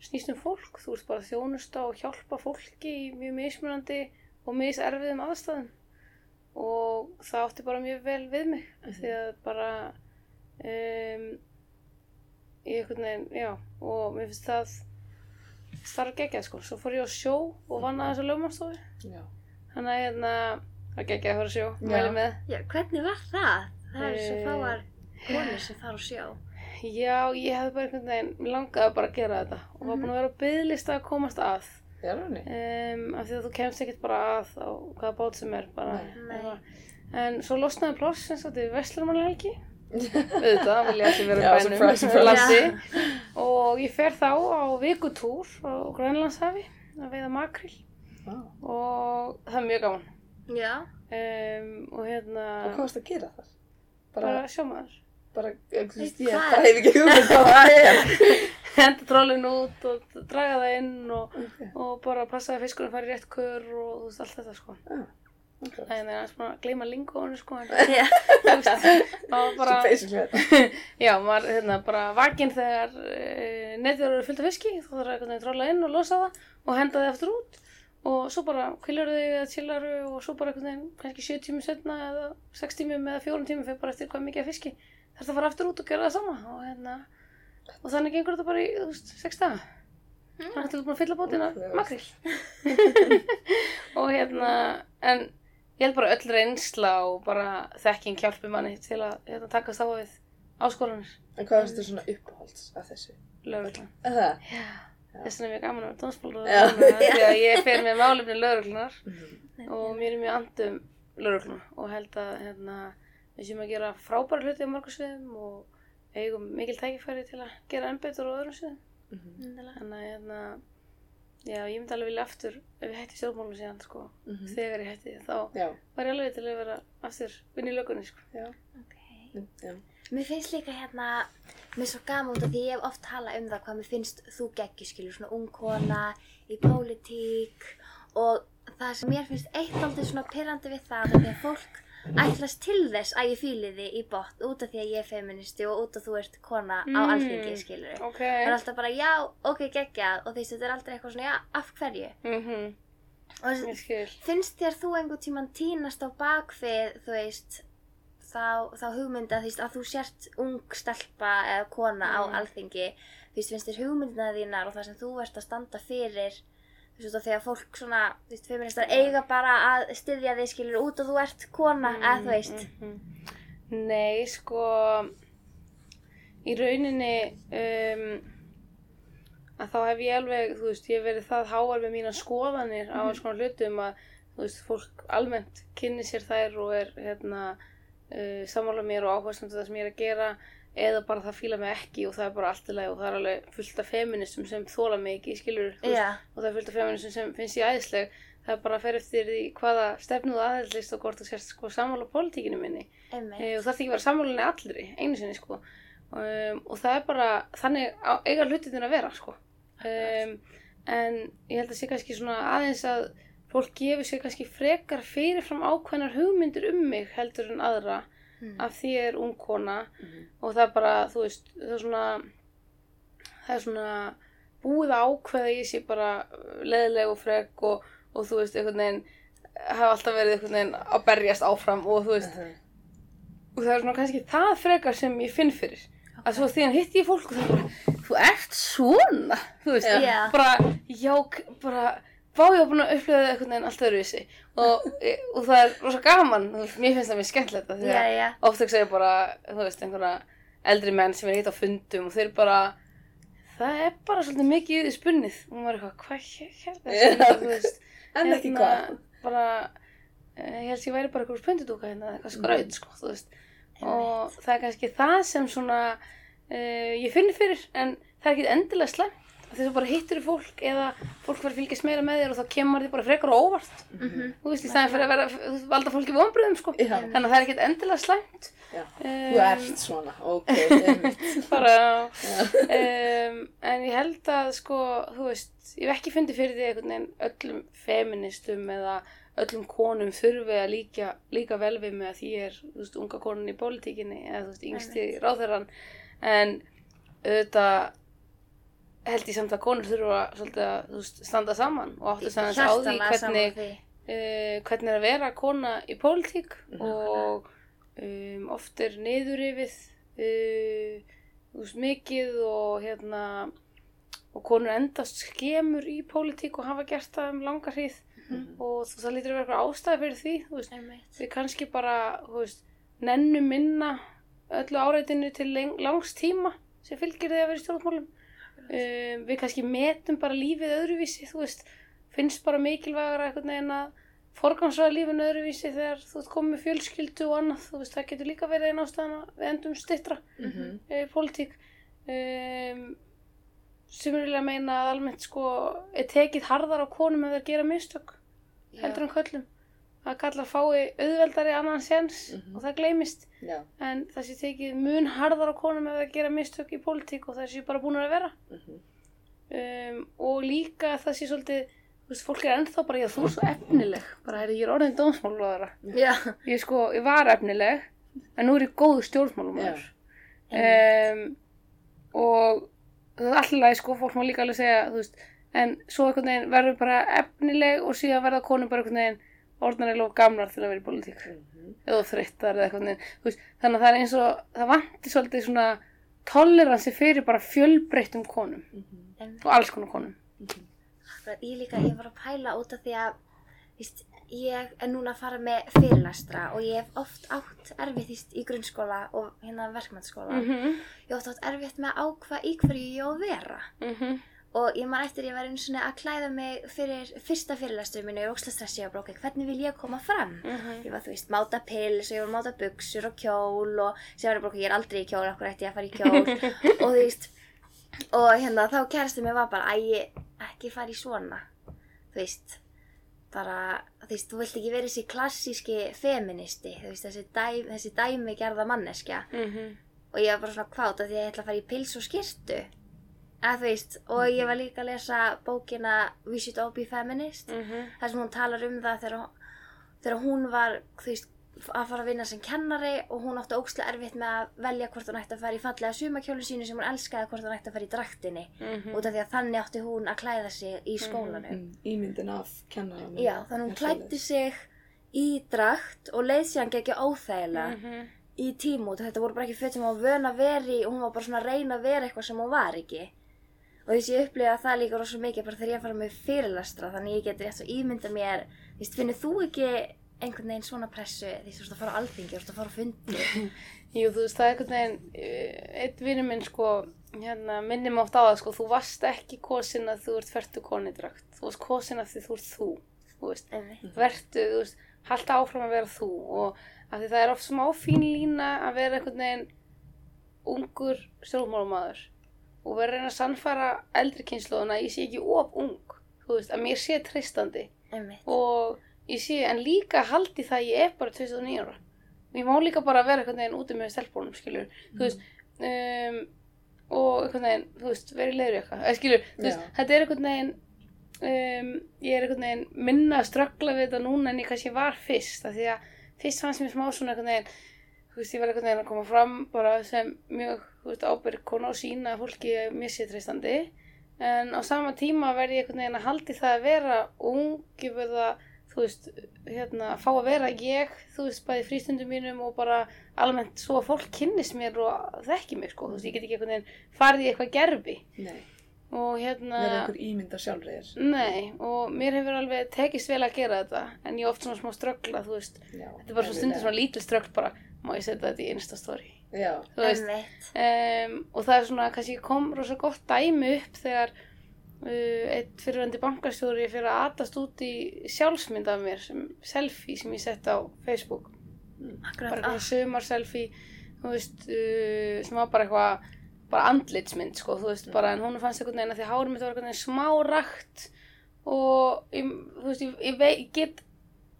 C: snýst um fólk, þú ert bara að þjónusta og hjálpa fólki í mjög mismunandi og miserfiðum aðstæðum. Og það átti bara mjög vel við mig af því að bara um, ég einhvern veginn, já og mér finnst það starf geggjað sko, svo fór ég á sjó og vann að þessu lögmannstofu
A: Já.
C: þannig að hérna, það geggjað að fara á sjó,
A: Já.
C: mæli með
B: Já, hvernig var það? Það eru svo
C: Eh,
B: fáar konur sem fara á sjó.
C: Já, ég hefði bara einhvern veginn, langaði bara að gera þetta og var búin að vera á byggðlista að komast að
A: Já, Rúni.
C: um, af því að þú kemst ekkert bara að á hvaða bát sem er bara,
B: Nei.
C: en svo losnaði pláss sem sagt við Vestlurmannahelgi auðvitað, vil ég allir vera
A: Já,
C: í
A: surprise,
C: bænum
A: surprise.
C: landi og ég fer þá á vikutúr á Grænlandshafi að veiða makril
A: Vá.
C: og það er mjög gaman
B: Já.
C: um, og hérna
A: Og hvað varst að gera þar? Bara,
C: bara sjómaður
A: bara, ég, þú veist, ég hef ekki hugmynd hvað það er.
C: henda trólinn út og draga það inn og,
A: Ok.
C: og bara passa að fiskurinn fari rétt kör og þú veist allt þetta sko
A: Já. Ok.
C: það er aðeins bara að gleyma lingóinu sko þú maður
A: Svo
C: bara,
A: basically þetta.
C: já, maður hérna bara vakinn þegar e, netið eru fullt af fiski þá þarf að tróla inn og losa það og henda þið aftur út og svo bara kviljar þig eða chillaru og svo bara veginn kannski 7 tímum setna eða 6 tímum eða 4 tímum fyrir bara eftir hvað mikið af fiski. Þarf það að fara aftur út og gera það sama og hérna og þannig gengur þetta bara í, þú veist, 6 daga. Þannig að þú búin að fylla bótina makril og hérna en ég held bara öll reynsla og bara þekking hjálpi manni til að hérna, takast á við áskoranir.
A: En hvað varst þið svona uppáhalds af þessu? Er?
C: Já, þess vegna er mjög gaman að vera
A: Já.
C: því að ég fer með málefni lögreglunar
A: Mhm.
C: og mér er mjög andum lögregluna og held að hérna, við séum að gera frábæra hluti á mörgum sviðum og eigum mikil tækifæri til að gera enn betur á öðrum sviðum
A: Mhm.
B: Nefnilega.
C: þannig að hérna, já, ég myndi alveg vilja aftur ef ég hætti stjórnmálum síðan sko,
A: Mhm.
C: þegar ég hætti þá
A: Já.
C: var ég alveg til að vera aftur vinna í lögunni sko.
A: Já.
B: Mér finnst líka hérna, mér er svo gaman út af því ég hef oft talað um það hvað mér finnst þú geggi, skilur, svona ung kona í pólitík og það sem mér finnst eitt aldrei svona pyrrandi við það er þegar fólk ætlast til þess að ég fýli þig í botn út af því að ég er feministi og út af þú ert kona á
C: Mm.
B: alþingi, skilur.
C: ok
B: Það er alltaf bara, já, ok, geggjað og því þetta er aldrei eitthvað svona, já, af hverju?
C: mm
B: Og
C: ég skil
B: finnst þér þú einhvern tíman týnast á bakfið, þú veist, þá, þá hugmynda, veist, að þú sért ung stelpa eða kona á
C: Mm.
B: alþingi, þú veist, finnst þér hugmyndina þínar og það sem þú ert að standa fyrir, þú veist, og þegar fólk svona, þú veist, feministar eiga bara að styðja þig, skilur, út og þú ert kona, eða þú veist.
C: Mhm. Nei, sko í rauninni um, að þá hef ég alveg, þú veist, ég hef verið það háar með mína skoðanir á alls konar hlutum að, þú veist, fólk almennt kynni sér þær og er hérna uh, sammála mér og áherslu það sem ég er að gera eða bara það fíla mig ekki og það er bara allt í lagi og það er alveg fullt af feministum sem þóla mig ekki, skilur,
B: Já,
C: og það er fullt af feministum sem finnst ég æðisleg. Það er bara að fer eftir því hvaða stefnu þú aðhaldist og hvort þú sérst sko sammála pólitíkinu minni. E, og það þarf ekki að vera sammálinni allri einu sinni sko. Um, og það er bara þannig á, eiga hlutin að vera sko. Um, en ég held að sé kannski svona aðeins að fólk gefur sér kannski frekar fyrirfram ákveðnar hugmyndir um mig heldur en aðra
B: Mm.
C: af því ég er ung kona
A: Mhm.
C: og það er bara, þú veist, það er svona það er svona búið að ákveða ég sé bara leðileg og frek og, og þú veist, einhvern veginn hafa alltaf verið einhvern veginn að berjast áfram og þú veist,
A: Mhm.
C: og það er svona kannski það frekar sem ég finn fyrir að svo því hann hitti ég fólk og það er bara þú ert svona, þú veist
B: Já.
C: bara, já, bara Vá, ég var búin að upplifa það einhvern veginn allt öðruvísi og, og það er rosa gaman, veist, mér finnst það mjög skemmtilegt af því að
B: Já, já.
C: oft ekki segja bara, þú veist, einhverja eldri menn sem er hitt á fundum og þeir bara, það er bara svolítið mikið því spunnið og maður er eitthvað, hvað hérna,
A: Já.
C: þú veist,
A: En ekki hvað.
C: bara, eh, ég held að ég væri bara eitthvað spundudúka hérna, eitthvað skraut, sko, þú veist, og það er kannski það sem svona, uh, ég finn fyrir, en það er ekki endilega slæmt, af því þú bara hittir fólk eða fólk verður að fylgjast meira með þér og þá kemur þið bara frekar og óvart,
B: Mhm.
C: þú veist, í staðin fyrir að vera, valda fólki vonbröðum, sko,
A: Já.
C: þannig að það er ekkert endilega slæmt.
A: Já.
C: Um,
A: Þú ert svona, ok,
C: bara, um, en ég held að sko, þú veist, ég hef ekki fundið fyrir því einhvern veginn öllum feministum eða öllum konum þurfi að líka, líka vel við mig að því er, þú veist, unga konan í pólitíkinni eða þú veist, yngsti ráðherran en auðvitað held ég samt að konur þurfa svolítið að veist, standa saman og áttu að segja á því hvernig uh, hvernig er að vera kona í pólitík
A: Mhm.
C: og um, oft er niður yfir uh, þú veist, mikið og hérna og konur endast skemur í pólitík og hafa gert það um langa hríð
A: Mhm.
C: og þú, það lítur að vera eitthvað ástæði fyrir því veist, við kannski bara veist, nennum minna öllu áreitinu til leng, langs tíma sem fylgir því að vera í stjórnmálum um, við kannski metum bara lífið öðruvísi, þú veist finnst bara mikilvægara einhvern veginn að forgansraða lífinu öðruvísi þegar þú ert komið fjölskyldu og annað þú veist, það getur líka verið einn ástæðan að við endum stittra
A: Mhm.
C: e, pólitík. Um, að meina að almennt sko er tekið harðar á konum ef þeir gera mistök heldur en köllum að kallar fái auðveldari annan séns
A: Mhm.
C: og það gleymist
A: Já.
C: en það sé tekið mun harðar á konum ef þeir gera mistök í pólitík og það sé bara búin að vera
A: Mhm.
C: um, og líka það sé svolítið þú veist, fólk er ennþá bara, já þú er svo efnileg bara, heyrðu, ég er orðin dómsmálóðara
B: Já.
C: ég sko, ég var efnileg en nú er ég góður stjórnmálumæður um, og það er alltaf sko, fólk má líka alveg segja þú veist, en svo verður bara efnileg og síðan verða konum bara einhvern veginn orðnarlega of gamlar til að vera í pólitík
A: Mhm.
C: eða þreyttar eða eitthvað veist, þannig að það er eins og það vantir svolítið svona toleransi fyrir bara fjölbreyttum konum
A: Mhm.
B: Einmitt.
C: og alls konar konum
B: Akkurat, Ég líka, ég var að pæla út af því að víst, ég er núna að fara með fyrirlastra og ég hef oft átt erfitt víst, í grunnskóla og hérna verkmannskóla.
C: mhm,
B: Ég hef oft átt erfitt með að ákvað í hverju ég á að vera.
C: mhm
B: Og ég man eftir ég var einu svona að klæða mig fyrir fyrsta fyrirlastur mínu, ég er ókslega stressið og brókið, hvernig vil ég koma fram?
C: mhm,
B: Ég var, þú veist, máta pils og ég var að máta buksur og kjól og sem var ég bara, ég er aldrei í kjól, okkur ætti ég að fara í kjól? Og þú veist, og hérna þá kærasti mér var bara, æ, ég ekki fara í svona, þú veist, bara, þú veist, þú vilt ekki vera þessi klassíski feministi, þú veist, þessi, dæ, þessi dæmi gerða manneskja.
C: Mhm.
B: Og ég var bara svona kváta því að ég ætla að fara í pils og skirtu, eða þú veist, og ég var líka að lesa bókina We Should All Be Feminist,
C: mhm.
B: þar sem hún talar um það þegar, þegar hún var veist, að fara að vinna sem kennari og hún átti ókslega erfitt með að velja hvort hún ætti að fara í fallega sumakjólu sínu sem hún elskaði hvort hún ætti að fara í draktinni.
C: Mhm.
B: Út af því að þannig átti hún að klæða sig í skólanum.
A: Mm, Ímyndin af kennaranum.
B: Já, þannig hún klæddi sig í drakt og leið síðan gegja óþægilega
C: mhm.
B: í tímút þetta voru bara ekki föt sem hún var vön að vera í og hún var bara svona að reyna að vera eitthvað sem hún var ekki og þess ég upplifa það líka rosa mikið bara þegar ég að fara með fyrirlastra þannig ég geti rétt svo ímynda mér þú veist, finnir þú ekki einhvern veginn svona pressu því þú ert að fara á alþingi, þú ert að fara á fundi?
C: Jú, þú veist, það er einhvern veginn, eh, einn vinur minn sko, hérna, minnum átt á það sko, þú varst ekki kosin að þú ert fertu konidrakt, þú varst kosin að því þú ert þú, þú veist,
B: Einmitt.
C: vertu, þú veist, halda áfram að vera þú og að því það er oft smá fín lína að vera einhvern veginn ungur stjórnmálamaður og vera að reyna að sannfæra eldri kynnslóðuna að ég sé ekki of ung, þú veist, að mér sé treystandi.
B: Einmitt.
C: og ég sé, en líka haldi það að ég er bara 29 ára. Og ég má líka bara vera einhvern veginn úti með stelpunum, skilur þú veist, um, og einhvern veginn, þú veist, verið leiður eitthvað, eða skilur, þú veist,
A: Já.
C: þetta er einhvern veginn um, ég er einhvern veginn minna að ströggla við þetta núna en ég kannski var fyrst, af því að fyrst fannst mér smá svona einhvern veginn þú veist, ég var einhvern veginn að koma fram bara sem mjög, þú veist, ábyrg kona og sína að fólki mér sé treystandi. En á sama tíma verði ég einhvern veginn að haldi það að vera ung ég verða, þú veist, hérna fá að vera ég, þú veist, bæði frístundum mínum og bara almennt svo að fólk kynnist mér og þekki mig, sko, þú veist, ég get ekki einhvern veginn farið í eitthvað gerfi
A: Nei,
C: og hérna
A: verða einhver ímynda sjálfriðir.
C: Nei, og mér hefur alveg tekist vel að gera þetta en ég er oft svona smá ströggla, þú veist.
A: Já,
C: þetta er bara svo stundir svona lítil ströggl bara má ég setja þetta í Instastory
A: Já,
C: þú veist, um, og það er svona kannski kom rosa gott dæmi upp þegar uh, eitt fyrirvændi bankastjóri fyrir að atast út í sjálfsmynd af mér sem selfie sem ég sett á Facebook.
B: Akkurat,
C: bara
B: ah,
C: eitthvað sumar selfie þú veist, uh, sem var bara eitthvað bara andlitsmynd, sko, þú veist, bara en hún fannst einhvern veginn að því hárið mitt var einhvern veginn smá rakt og ég, þú veist, ég, ég, ég get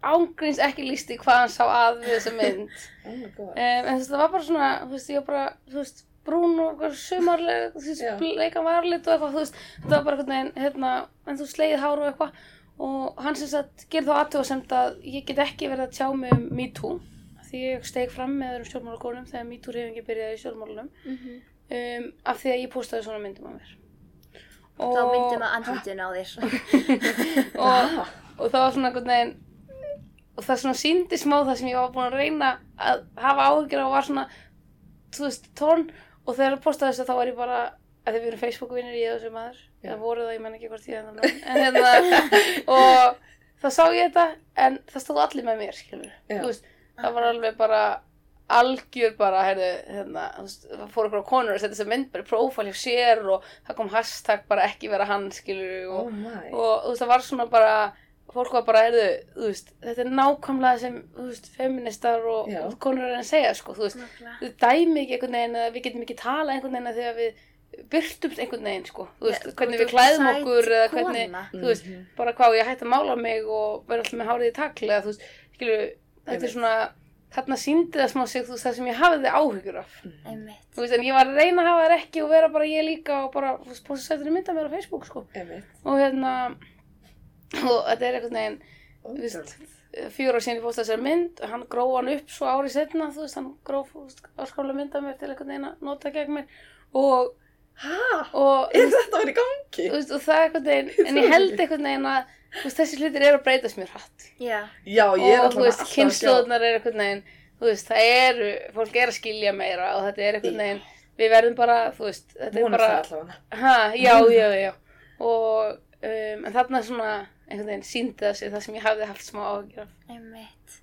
C: ángríns ekki lísti hvað hann sá að við þessa mynd
A: oh
C: um, en þú veist, það var bara svona, þú veist, ég var bara, þú veist, brún og eitthvað sumarleg, þú veist,
A: Já.
C: bleika varlit og eitthvað, þú veist, þetta var bara einhvern veginn, hérna, en þú slegið hár og eitthvað og hann sem sagt, gerði þá aðtöðasemt að ég get ekki verið að tjá mig um MeToo, því ég steg fram með öðrum stjórnmálakonum þegar MeToo reyfingi byrjaði í stjórnmálunum,
B: mhm.
C: um, af því að ég postaði svona myndum af mér. Og,
B: Þá myndum að andlutinu á þér.
C: og, og það var svona einhvern veginn og það svona síndi smá það sem ég var búin að reyna að hafa áhyggjur á var svona þú veist, tón og þegar ég postaði þess að þá var ég bara að þið erum Facebook-vinnir ég og þessi maður. Það voru það, ég menn ekki hvort ég en það en hérna og það sá ég þetta en það stóð allir með mér veist, það var alveg bara algjör bara, heyrðu, hérna, það fór ykkur á konur að setja þessa mynd bara í prófál hjá sér og það kom hashtag bara ekki vera hann, skilur, og,
A: Oh
C: og veist, það var svona bara fólk var bara, heyrðu, þú veist þetta er nákvæmlega sem, þú veist, feministar og,
A: Já.
C: og konur er að segja, sko, þú veist
B: Nákvæmlega.
C: við dæmi ekki einhvern veginn eða við getum ekki tala einhvern veginn þegar við byrtumst einhvern veginn, sko, þú veist,
B: Ja,
C: hvernig
B: þú
C: við klæðum
B: sæt
C: okkur eða hvernig,
B: kona.
C: þú veist,
A: Mhm.
C: bara hvað ég hætti að mála mig og vera alltaf með hárið í takli eða þú veist, skilju, þetta er svona þarna síndi það smá sig, þú veist, það sem ég hafiði áhyggjur af,
B: Einmitt.
C: þú veist, en ég var að reyna að hafa þær ekki og vera bara ég líka og bara, þú veist, posta sættir mynda mér á Facebook, sko,
A: Einmitt.
C: og hérna og þetta er einhvern veginn fjóra ára síðan ég postaði þessar mynd hann gróf hann upp svo árið setna þú veist, hann gróf áskála mynda mér til einhvern veginn að nota gegn mér. Og,
A: Hæ?
C: og,
A: Er þetta að vera í gangi?
C: veist, og það er einhvern veginn en ég held einhvern veginn að veist, þessi hlutir eru að breytast mér hratt.
B: Já,
A: Já, ég er
C: og
A: alltaf
C: þú veist, kynnslóðnar eru einhvern veginn þú veist, það eru, fólk er að skilja meira og þetta er einhvern veginn við verðum bara, þú veist, þetta er bara ha, já, já, já. Og um, en þarna svona einhvern veginn síndi það sig það sem ég hafði haft smá áhugjur af
B: einmitt.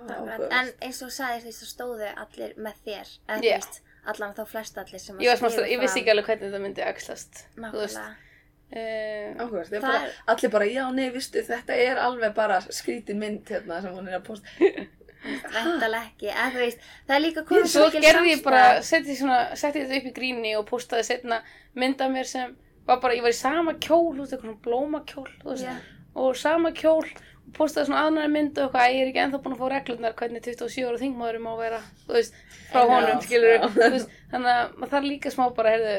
A: Áhugavert.
B: En eins og sagðir því svo stóðu allir með þér. Eða
C: Já.
B: veist, allan þá flest allir sem að
C: ég, ég vissi ekki alveg hvernig þetta myndi axlast
B: Nákvæmlega.
C: um,
A: ég
B: Það
A: bara,
B: er-
A: allir bara, já, nei, vistu, þetta er alveg bara skrítin mynd hérna sem hún er að posta.
B: Væntalega ekki. En þú veist, það er líka komið
C: svo
B: mikil
C: gerði ég bara setti, svona, setti þetta upp í gríni og postaði setna mynd af mér sem var bara, ég var í sama kjól þú veist, eitthvað blómakjól þú veist,
B: Já.
C: Og sama kjól og postaði svona aðnari mynd og eitthvað, ég er ekki ennþá búin að fá reglurnar hvernig 27 ára þingmaður má vera þú veist, frá honum, skilur veist, þannig að maður þarf líka smá bara, heyrðu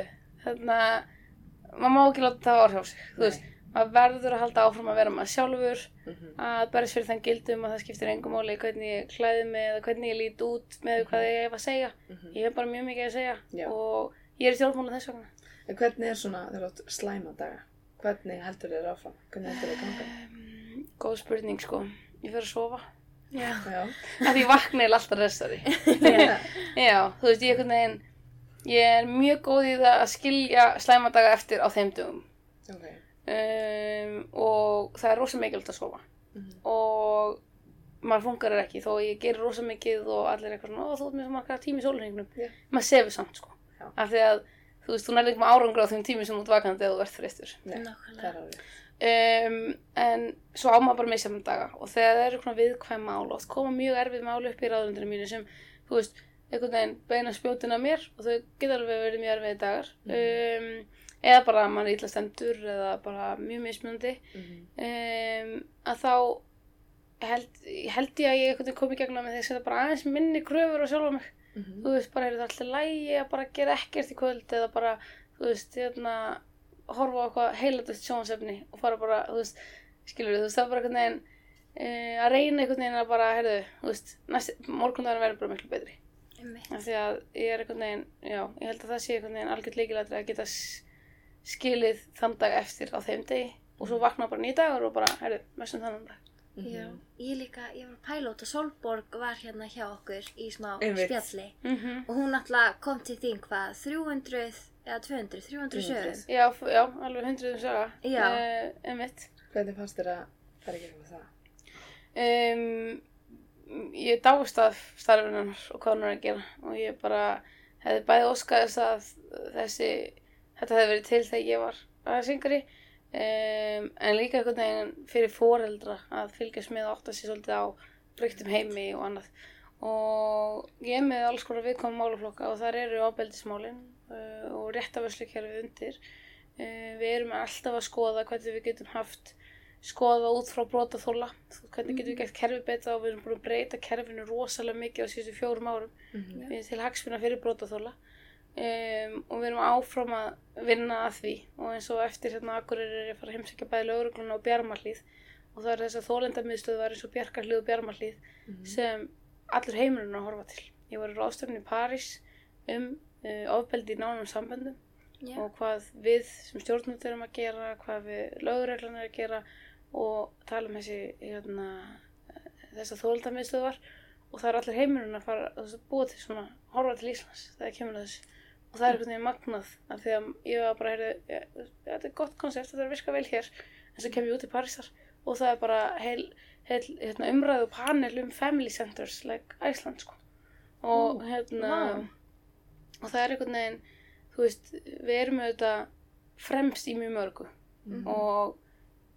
C: þannig að maður má ekki láta það áhrif á sig, þú veist maður verður að halda áfram að vera maður sjálfur
A: Mhm.
C: að berðast fyrir þann gildum að það skiptir engum máli hvernig ég klæði mig eða hvernig ég lít út með hvað ég hef að segja
A: Mhm.
C: ég hef bara mjög mikið að segja
A: Já.
C: og ég er stjórnmála þess vegna
A: En hvernig er svona þú átt slæma daga? Hvernig heldur þér áfram? Hvernig heldur þér ganga?
C: um, góð spurning sko ég fer að sofa
B: Já.
A: Já.
C: að ég vakna eða alltaf restari
A: Já.
C: já, þú veist, ég einhvern veginn ég er mjög góð í það að skilja slæmadaga eftir á þeim dögum
A: Ok.
C: um, og það er rosa mikilvægt að sofa
A: Mhm.
C: og maður funkar ekki þó að ég gerir rosa mikið og allir er eitthvað svona, ó þú ert með svo marga tími í sólurningnum
A: Já.
C: maður sefur samt sko
A: Já.
C: af því að þú veist, þú nærði ekki með árangur á þeim tími sem þú ert vakandi eða þú ert
A: það er alveg.
C: um, en svo á maður bara misjafn daga. Og þegar það eru svona viðkvæm mál oft koma mjög erfið mál upp í ráðundinu mínu sem, þú veist, einhvern veginn beina spjótin að mér og þau geta alveg verið mjög erfiði dagar. Um, eða bara að mann er illa stendur eða bara mjög mismunandi.
A: Mhm.
C: um, að þá held, held ég að ég kom í gegnum með því að setja bara aðeins minni kröfur á sjálfa mig
A: Mhm.
C: þú veist, bara er þetta alltaf lægi að bara gera ekkert í kvöld eða bara, þú veist, hérna horfa á eitthvað heilatust sjónsefni og fara bara, þú veist, skilur þú veist, það er bara einhvern veginn uh, að reyna einhvern veginn að bara, heyrðu, þú veist, morgundagur verður bara miklu betri. Af því að ég er einhvern veginn, já, ég held að það sé einhvern veginn algjörð leikilætri að geta skilið þann dag eftir á þeim degi og svo vakna bara nýja dagur og bara, heyrðu, mestum þannig dag
B: Já,
A: Mhm.
B: ég líka, ég var pælót og Solborg var hérna hjá okkur í smá
A: Einmitt.
B: spjalli
C: mm -hmm.
B: og hún alltaf kom til þín hvað, 300 eða 200, 300 sögum.
A: 300.
C: já, já, alveg hundruðum saga
B: Já.
C: uh, einmitt
A: Hvernig fannst þér að fara í gegnum það?
C: um, ég dáist af starfinnar og hvað hún er að gera og ég bara hefði bæði óskað þess að þessi þetta hefði verið til þegar ég var aðeins yngri um, en líka einhvern veginn fyrir foreldra að fylgjast með og átta sér svolítið á breyttum heimi og annað. Og ég með alls konar viðkomum málaflokka og þar eru ábeldismálin uh, og réttafæslukerfið undir. Uh, við erum alltaf að skoða hvernig við getum haft skoða út frá brotaþóla hvernig getum við gert kerfi betra og við erum búin að breyta kerfinu rosalega mikið á síðustu fjórum árum.
A: Mhm.
C: við til hagsmuna fyrir brotaþóla um, og við erum áfram að vinna að því. Og eins og eftir hérna Akureyri er ég að fara að heimsækja bæði lögregluna og bjarmarlíð og það er þess að þólendamiðstöðvar eins og bjarkarlíð og bjarmarlíð
A: Mhm.
C: sem allur heimurinn að horfa til. Ég var í ráðstöfni í París um uh, ofbeldi í nánum samböndum
B: Já.
C: og hvað við sem stjórnvöld erum að gera, hvað við lögreglan er að gera og tala um þessi hérna, þessar þólendamiðstöðvar og það er allir heimurinn að fara að búa til svona horfa til Íslands þegar kemur að þessu og það er einhvern veginn magnað af því að ég var bara, heyrðu, ja, þetta er gott koncept, þetta er að virka vel hér. En svo kem ég út í Parísar og það er bara heil, heil hérna, umræðu panel um family centers like Iceland sko. Og hérna
B: vá.
C: og það er einhvern veginn þú veist, við erum auðvitað fremst í mjög mörgu.
A: Mhm.
C: og,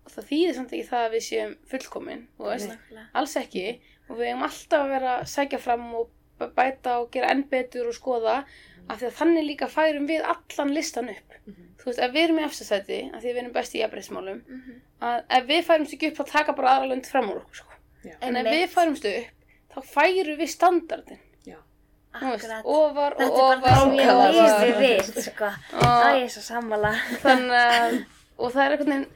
C: og það þýðir samt ekki það að við séum fullkomin þú veist, alls ekki. Og við eigum alltaf að vera að sækja fram og bæta og gera enn betur og skoða af því að þannig líka færum við allan listan upp
A: Mhm.
C: þú veist, ef við erum í efstasæti af því að við erum best í jafnbreyðsmálum
B: Mhm.
C: að ef við færumst ekki upp þá taka bara aðra lönd fram úr okkur sko. En ef við færumst upp þá færum við standardin
A: Já.
C: þú veist, ofar og
B: Þetta er bara
C: ofar
B: það sem
C: og
B: ég lifi við, sko.
C: og,
B: Það er svo sammála.
C: þannig að og það er einhvern veginn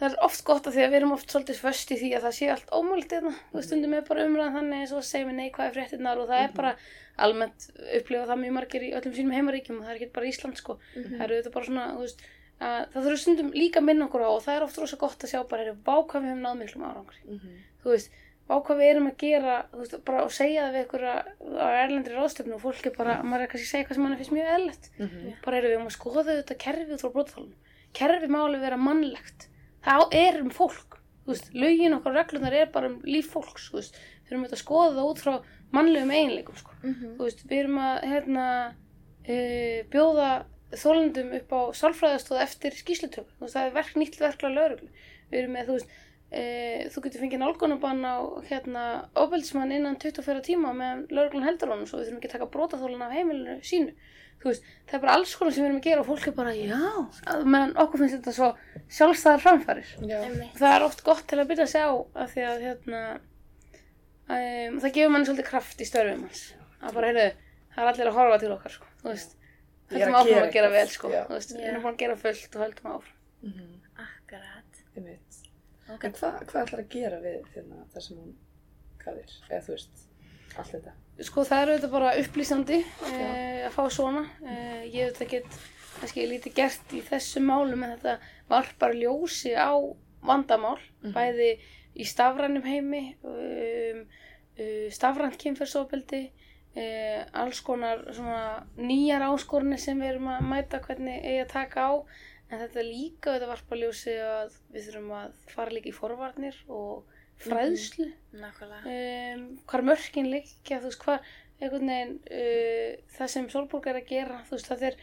C: það er oft gott af því að við erum oft svolítið föst í því að það sé allt ómöld þú veist, stundum er bara umræðan þannig eins og segjum við neikvæði fréttinnar og það er bara almennt upplifa það mjög margir í öllum sínum heimaríkjum og það er ekki bara Ísland sko. Það eru þetta bara svona, þú veist að það þurfa stundum líka að minna okkur á og það er oft rosa gott að sjá bara, heyrðu, vá hvað við hefum náð miklum árangri.
A: Mhm.
C: þú veist, vá hvað við erum að gera þú veist, bara og segja það við ykkur á erlendri ráðstöfnu og fólk er bara, maður er kannski að segja hvað sem mann finnst mjög eðlilegt.
A: Mhm.
C: bara erum við um að skoða þetta kerfið frá brotaþálunum kerfið má alveg vera mannlegt það er um fólk veist, lögin okkar reglunar er bara um líf fólks veist, við erum að skoða það út frá mannlegum eiginleikum sko.
B: Mhm.
C: þú veist, við erum að hérna, uh, bjóða þólendum upp á sálfræðastóð eftir skýslutöku, það er verk, nýtt verkla lögreglu, við erum með, þú veist uh, þú getur fengið nálgunabann á hérna, ofbeldismann innan 24 tíma meðan lögreglan heldur honum svo. Við þurfum ekki að taka brotaþólan af heimilinu sínu þú veist, það er bara alls konar sem við erum að gera og fólk er bara, já, að- meðan okkur finnst þetta svo sjálfstæðar framfærir það er oft gott til að byrja að sjá af því að hérna um, það gefur manni svolítið kraft í störfum hans að bara, heyrðu, það er allir að horfa til okkar sko, þú veist,
A: er
C: höldum
A: að
C: áfram
A: gera
C: að gera vel sko,
A: já.
C: þú veist, við erum búin að gera fullt og höldum áfram
A: Mhm.
B: Akkurat.
A: Einmitt.
B: Ok.
A: En hvað hva ætlar að gera við hérna, það sem hún gaf þér? Eða þú veist, allt þetta.
C: Sko það eru þetta bara upplýsandi uh, að fá svona. Uh, ég hef þetta get kannski lítið gert í þessum málum en þetta varpar ljósi á vandamál
A: Mhm.
C: bæði í stafrænum heimi um, uh, stafrænt kynferðsofbeldi uh, alls konar svona nýjar áskorunni sem við erum að mæta hvernig eigi að taka á. En þetta líka þetta varpar ljósi að við þurfum að fara líka í forvarnir og fræðslu
B: Nákvæmlega.
C: um, hvar mörkin liggja, þú veist, hvað veginn, uh, það sem Solborg er að gera, þú veist, það er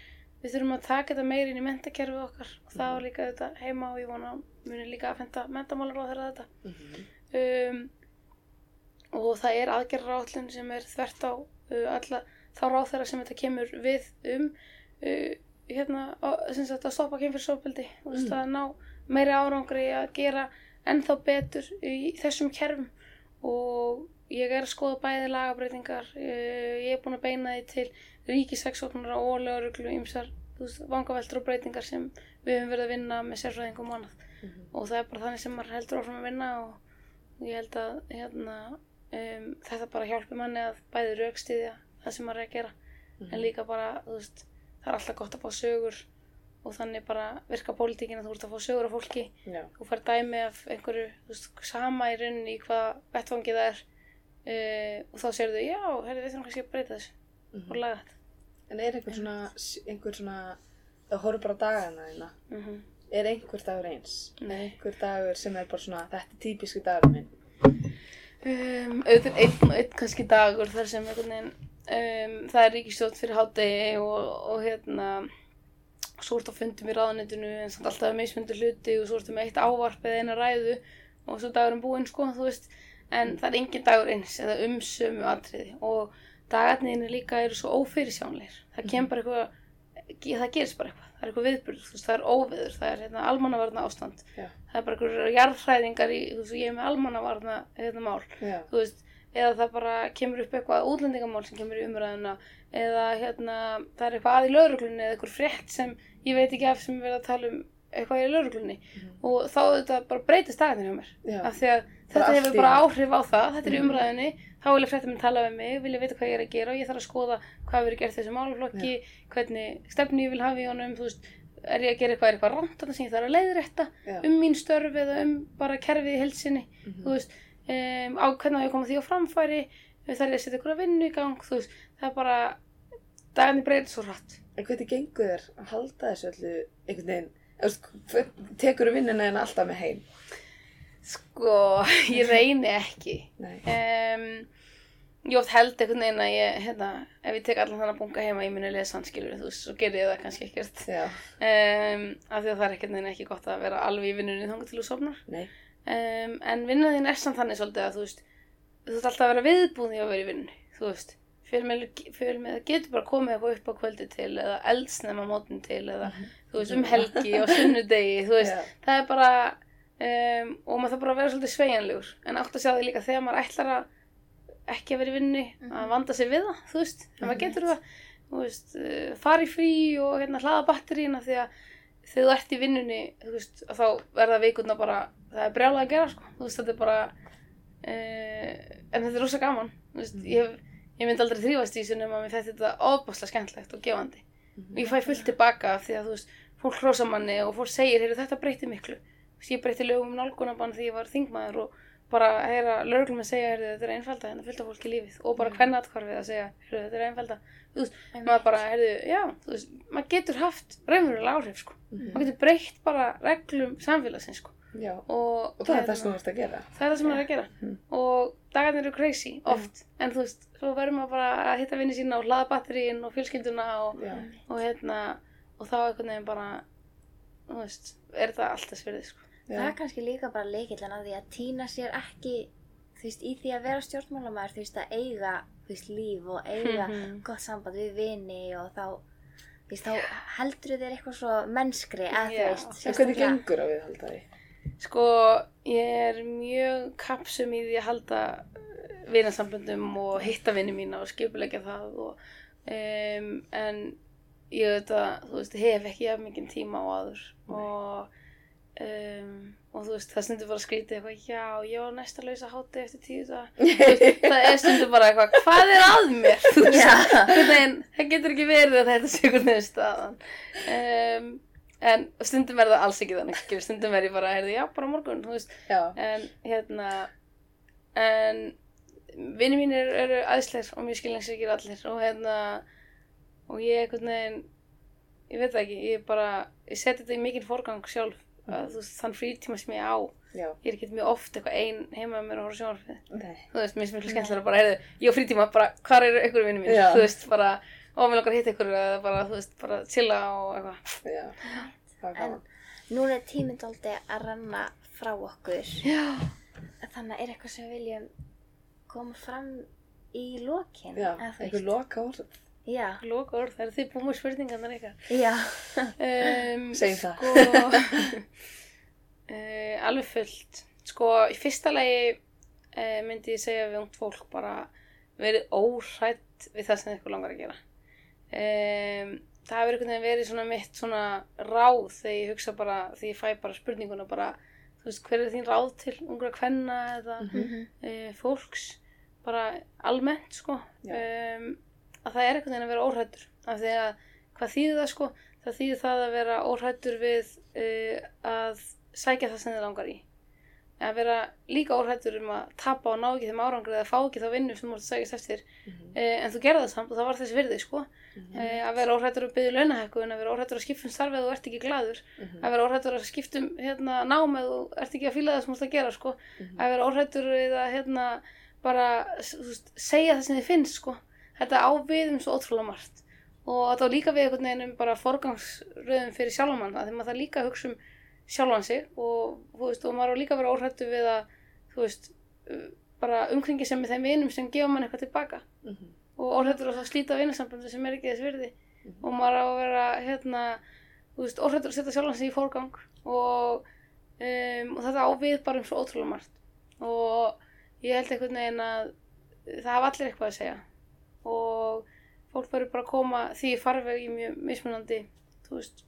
C: við þurfum að taka þetta meir inn í mentakerfið okkar og það var líka þetta heima og ég vona að muni líka að fenda mentamálar á þeirra þetta
A: Mhm.
C: um, og það er aðgerðarállun sem er þvert á uh, alla þá ráþæra sem þetta kemur við um uh, hérna, sagt, að stoppa kynfyrsofbeldi þú veist,
A: Mm.
C: að ná meiri árangri að gera ennþá betur í þessum kerfum og ég er að skoða bæði lagabreitingar ég, ég er búin að beina því til ríkisaksóknara og þú veist, vangaveltur og breytingar sem við höfum verið að vinna með sérfræðingum og annað
A: Mhm.
C: og það er bara þannig sem maður heldur áfram að vinna og ég held að hérna, um, þetta bara hjálpi manni að bæði raukstiðja það sem maður er að gera
A: Mhm.
C: en líka bara, veist, það er alltaf gott að fá sögur og þannig bara virka pólitíkin að þú ert að fá sögur af fólki
A: Já.
C: þú fær dæmi af einhverju veist, sama í rauninni í hvað vettfangi það er uh, og þá sérðu, já, herri, við þurfum kannski að breyta þessu
A: Mhm.
C: og laga þetta
A: En er einhver svona, einhver svona, það horfður bara á dagana þína,
C: mm
A: er einhver dagur eins?
C: Nei
A: Einhver dagur sem er bara svona, þetta er típisku dagur minn.
C: um, auðvitað einn og einn kannski dagur þar sem einhvern veginn um, það er ríkistjótt fyrir hádegi og, og hérna svo ertu að fundum í ráðanetinu en samt alltaf með mismundu hluti og svo ertu með eitt ávarp eða eina ræðu og svo dagurum búinn sko, þú veist. En það er engin dagur eins eða um sömu atriði. Og dagarnir líka eru svo ófyrirsjánleir það kemur bara eitthvað það gerist bara eitthvað, það er eitthvað veist, það er óviður, það er hérna, almannavarna ástand
A: Já.
C: það er bara eitthvað jarðhræðingar í, þú veist, ég er með almannavarna hérna, mál.
A: Já.
C: þú veist, eða það bara kemur upp eitthvað útlendingamál sem kemur í umræðuna eða hérna, það er eitthvað að í lauruglunni eða eitthvað frétt sem ég veit ekki af sem við erum að tala um eitthvað í lauruglunni
A: Mhm.
C: og þá þetta bara breytist dagarnir hjá mér
A: Já.
C: af því að þetta hefur bara áhrif á það þetta er í
A: Mhm.
C: umræðinni, þá vilja fréttum minn tala við mig vilja vita hvað ég er að gera og ég þarf að skoða hvað verið gert þessu málflokki hvernig stefni ég vil hafa í honum veist, er ég að gera eitthvað, eitthvað rámt þarna sem ég þarf að leiðrétta
A: Já.
C: um mín störf eða um bara kerfið í heilsinni
A: Mhm.
C: þú veist, um, á hvernig á ég koma því á framfæri þarf ég að setja ykkur að vinnu í gang veist, það er bara dagarnir breytir svo hratt.
A: En hvernig gengur þér að halda þessu öllu einhvern veginn, þú veist, hvern- tekurðu vinnuna en alltaf með heim?
C: sko, ég reyni ekki. Um, ég oft held einhvern veginn að ég, hérna, ef ég tek allan þannig að bunga heima ég muni lesa hann skilur, þú veist, svo ger ég það kannski ekkert. Um, af því að það er ekkert neginn ekki gott að vera alveg í vinnunni þangar til þú sofnar.
A: Nei.
C: um, en vinnaðin er samt þannig svolítið að þú veist þú þarf alltaf að vera viðbúin í að vera í vinnunni þú veist, með getur bara komið eitthvað upp á kvöldi til eða eldsnema mótin til eða þú veist, um helgi og sunnudegi þú veist,
A: Já.
C: það er bara um, og maður þarf bara að vera svolítið sveigjanlegur. En átt að sjá því líka þegar maður ætlar að ekki að vera í vinnu að vanda sig við það, þú veist, en maður getur það þú veist, uh, fara í frí og hérna hlaða batterína því að þegar þú ert í vinnunni, þú veist, að þá verða vikurna bara, það er brjálað að gera sko, þú veist, þetta er bara uh, en þetta er rosa gaman. Þú veist, ég, ég myndi aldrei þrýfast í þessu nema að mér þetta þetta ofbáslega skemmtlegt og gefandi. Og ég fæ fullt tilbaka af því að þú veist, fólk hrósa manni og fólk segir, heyrðu þetta breyti miklu. Veist, ég breyti lögum um nálgunabann því ég var þingmaður og bara að heyra lögreglum að segja, heyrðu þetta er einfalda hérna fylgta fólki lífið. Og bara hvernig atkvarfið að segja, heyrðu þetta er einfalda þú veist, maður bara, heyrðu, já þú veist, maður getur haft raunverulega áhrif sko,
A: Mhm.
C: maður getur breytt bara reglum samfélagsins sko
A: Já.
C: og,
A: Og það er það sem þú ert að gera.
C: það er það sem maður er að gera
A: Mhm.
C: og dagarnir eru crazy oft en þú veist, svo verður maður bara að hitta vinni sína og hlaða batterín og fjölskylduna og,
A: Já.
C: og hérna og þá einhvern veginn bara þú veist, er það allt þess verið sko.
B: Það er kannski líka bara leikillan að því að týna sér ekki, þú veist, í því að vera stjórnmálamæður, þú veist, að eiga, þú veist, líf og eiga
C: Mhm.
B: gott samband við vini og þá, þú veist, þá heldur þér eitthvað svo mennskri, eða þú
C: Já.
B: veist,
A: En hvernig gengur að viðhalda því?
C: Sko, ég er mjög kapsum í því að halda vinasamböndum og hitta vinni mína og skipulegja það og, um, en ég veit að, þú veist, hef ekki jafn mikið tíma á aður og um, og þú veist, það stundur bara skrítið eitthvað, já, ég var næsta lausa háti eftir tíu það, það er stundur bara eitthvað, hvað er að mér, þú veist, það getur ekki verið að þetta sé veginn staðan. Um, en stundum er það alls ekki þannig stundum er ég bara, heyrðu, já, bara morgun en hérna en vinni mínir eru aðsleir og mjög skilningsríkir allir og hérna og ég einhvern veginn ég veit það ekki, ég bara ég seti þetta í mikinn forgang sjálf þú veist, þann frítíma sem ég á
A: Já.
C: ég er ekki mjög oft eitthvað ein heima með mér og sjónvarpið
A: Nei.
C: þú veist, mér finnst miklu skemmtilega bara, heyrðu, ég á frítíma bara, hvar eru ykkur vinni mín,
A: Já.
C: þú veist, bara og mér langar að hitta ykkur eða bara, þú veist, bara chilla og eitthvað
A: Já. Það er
B: En
A: gaman.
B: núna er tíminn dálítið að renna frá okkur,
C: Já,
B: þannig að er eitthvað sem við viljum koma fram í lokin,
A: Já.
B: eða þú
A: Einhver
B: veist,
A: loka orð.
B: Já,
C: Loka orð, það er þið búið með spurningarnar ykkar.
B: já.
C: Um,
A: Segjum það.
C: Sko, uh, alveg fullt. Sko, í fyrsta lagi uh, myndi ég segja við ungt fólk bara verið óhrætt við það sem ykkur langar að gera. Um, það hefur einhvern veginn verið svona mitt svona ráð þegar ég hugsa bara, þegar ég fæ bara spurninguna bara, þú veist, hver er þín ráð til ungra kvenna eða
A: Mhm.
C: uh, fólks, bara almennt, sko, um, að það er einhvern veginn að vera óhrættur. Af því að, hvað þýðir það, sko? Það þýðir það að vera óhrættur við uh, að sækja það sem þið langar í. Að vera líka óhrættur um að tapa og ná ekki þeim árangri eða fá ekki þá vinnu sem þú múrt að sækjast eftir.
A: Mhm.
C: Uh, en þú gerði það samt og það var þess virði, sko.
A: Mhm.
C: Uh, að vera óhrættur að byggja launahækkun, að vera óhrættur að skipta um starfið og þú ert ekki gladur.
A: Mhm.
C: Að vera óhrættur að skipta um hérna, námið og þú ert ekki að fíla það sem þú ert að gera, sko.
A: Mhm.
C: Að vera óhrættur við að hérna, bara veist, segja það sem þið finnst, sko. Þetta á við um svo ótrúlega margt. Og þetta á líka við einhvern veginn um bara forgangsröðum fyrir sjálfan mann, það, því maður það líka hugsa um sjálfan sig og, þú veist, og maður á líka að vera óhrættu við að, þú veist, bara umkringi sem með þeim vinum sem gefa mann eitthvað tilbaka.
A: Mhm.
C: og óhrættur að slíta vinasambandi sem er ekki þess virði.
A: Mhm.
C: og maður á að vera hérna, þú veist, óhrættur að setja sjálfan sig í fórgang og, um, og þetta á við bara um svo ótrúlega margt. Og ég held einhvern veginn að það hafa allir eitthvað að segja. Og fólk verður bara að koma því farveg í mjög mismunandi þú veist,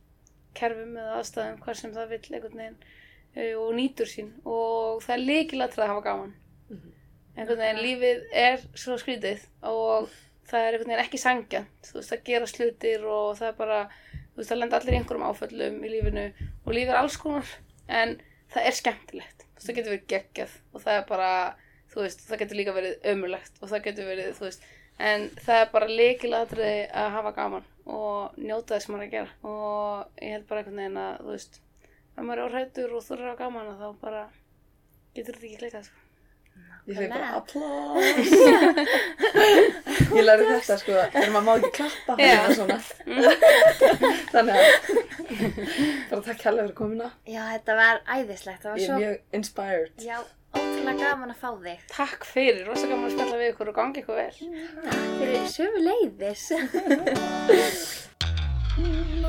C: kerfum eða aðstæðum hvað sem það vill einhvern veginn uh, og nýtur sín. Og það er líkilega að hafa gaman.
A: Mhm.
C: einhvern veginn lífið er svo skrítið og það er einhvern veginn ekki sangjant þú veist, það gera slutir og það er bara þú veist, það lenda allir í einhverjum áföllum í lífinu og lífið er alls konar en það er skemmtilegt. Þú veist, það getur verið geggjað og það er bara þú veist, það getur líka verið ömurlegt og það getur verið, þú veist en það er bara líkilatriði að hafa gaman og njóta þess maður að gera og ég held bara einhvern veginn að þú veist, ef maður er óhrættur og þú er að hafa gaman þá bara getur þetta ekki klikkað sko.
A: Ég feg bara applause. ég læri þetta sko, þegar maður má ekki klappa. Þannig að, bara takk hérlega fyrir komuna.
B: Já, þetta var æðislegt. Það var
A: Ég er
B: svo,
A: mjög inspired.
B: já, ótrúlega gaman að fá þig.
C: Takk fyrir, rosa gaman að spjalla við ykkur og gangi ykkur vel
B: Takk fyrir sömu leiðis.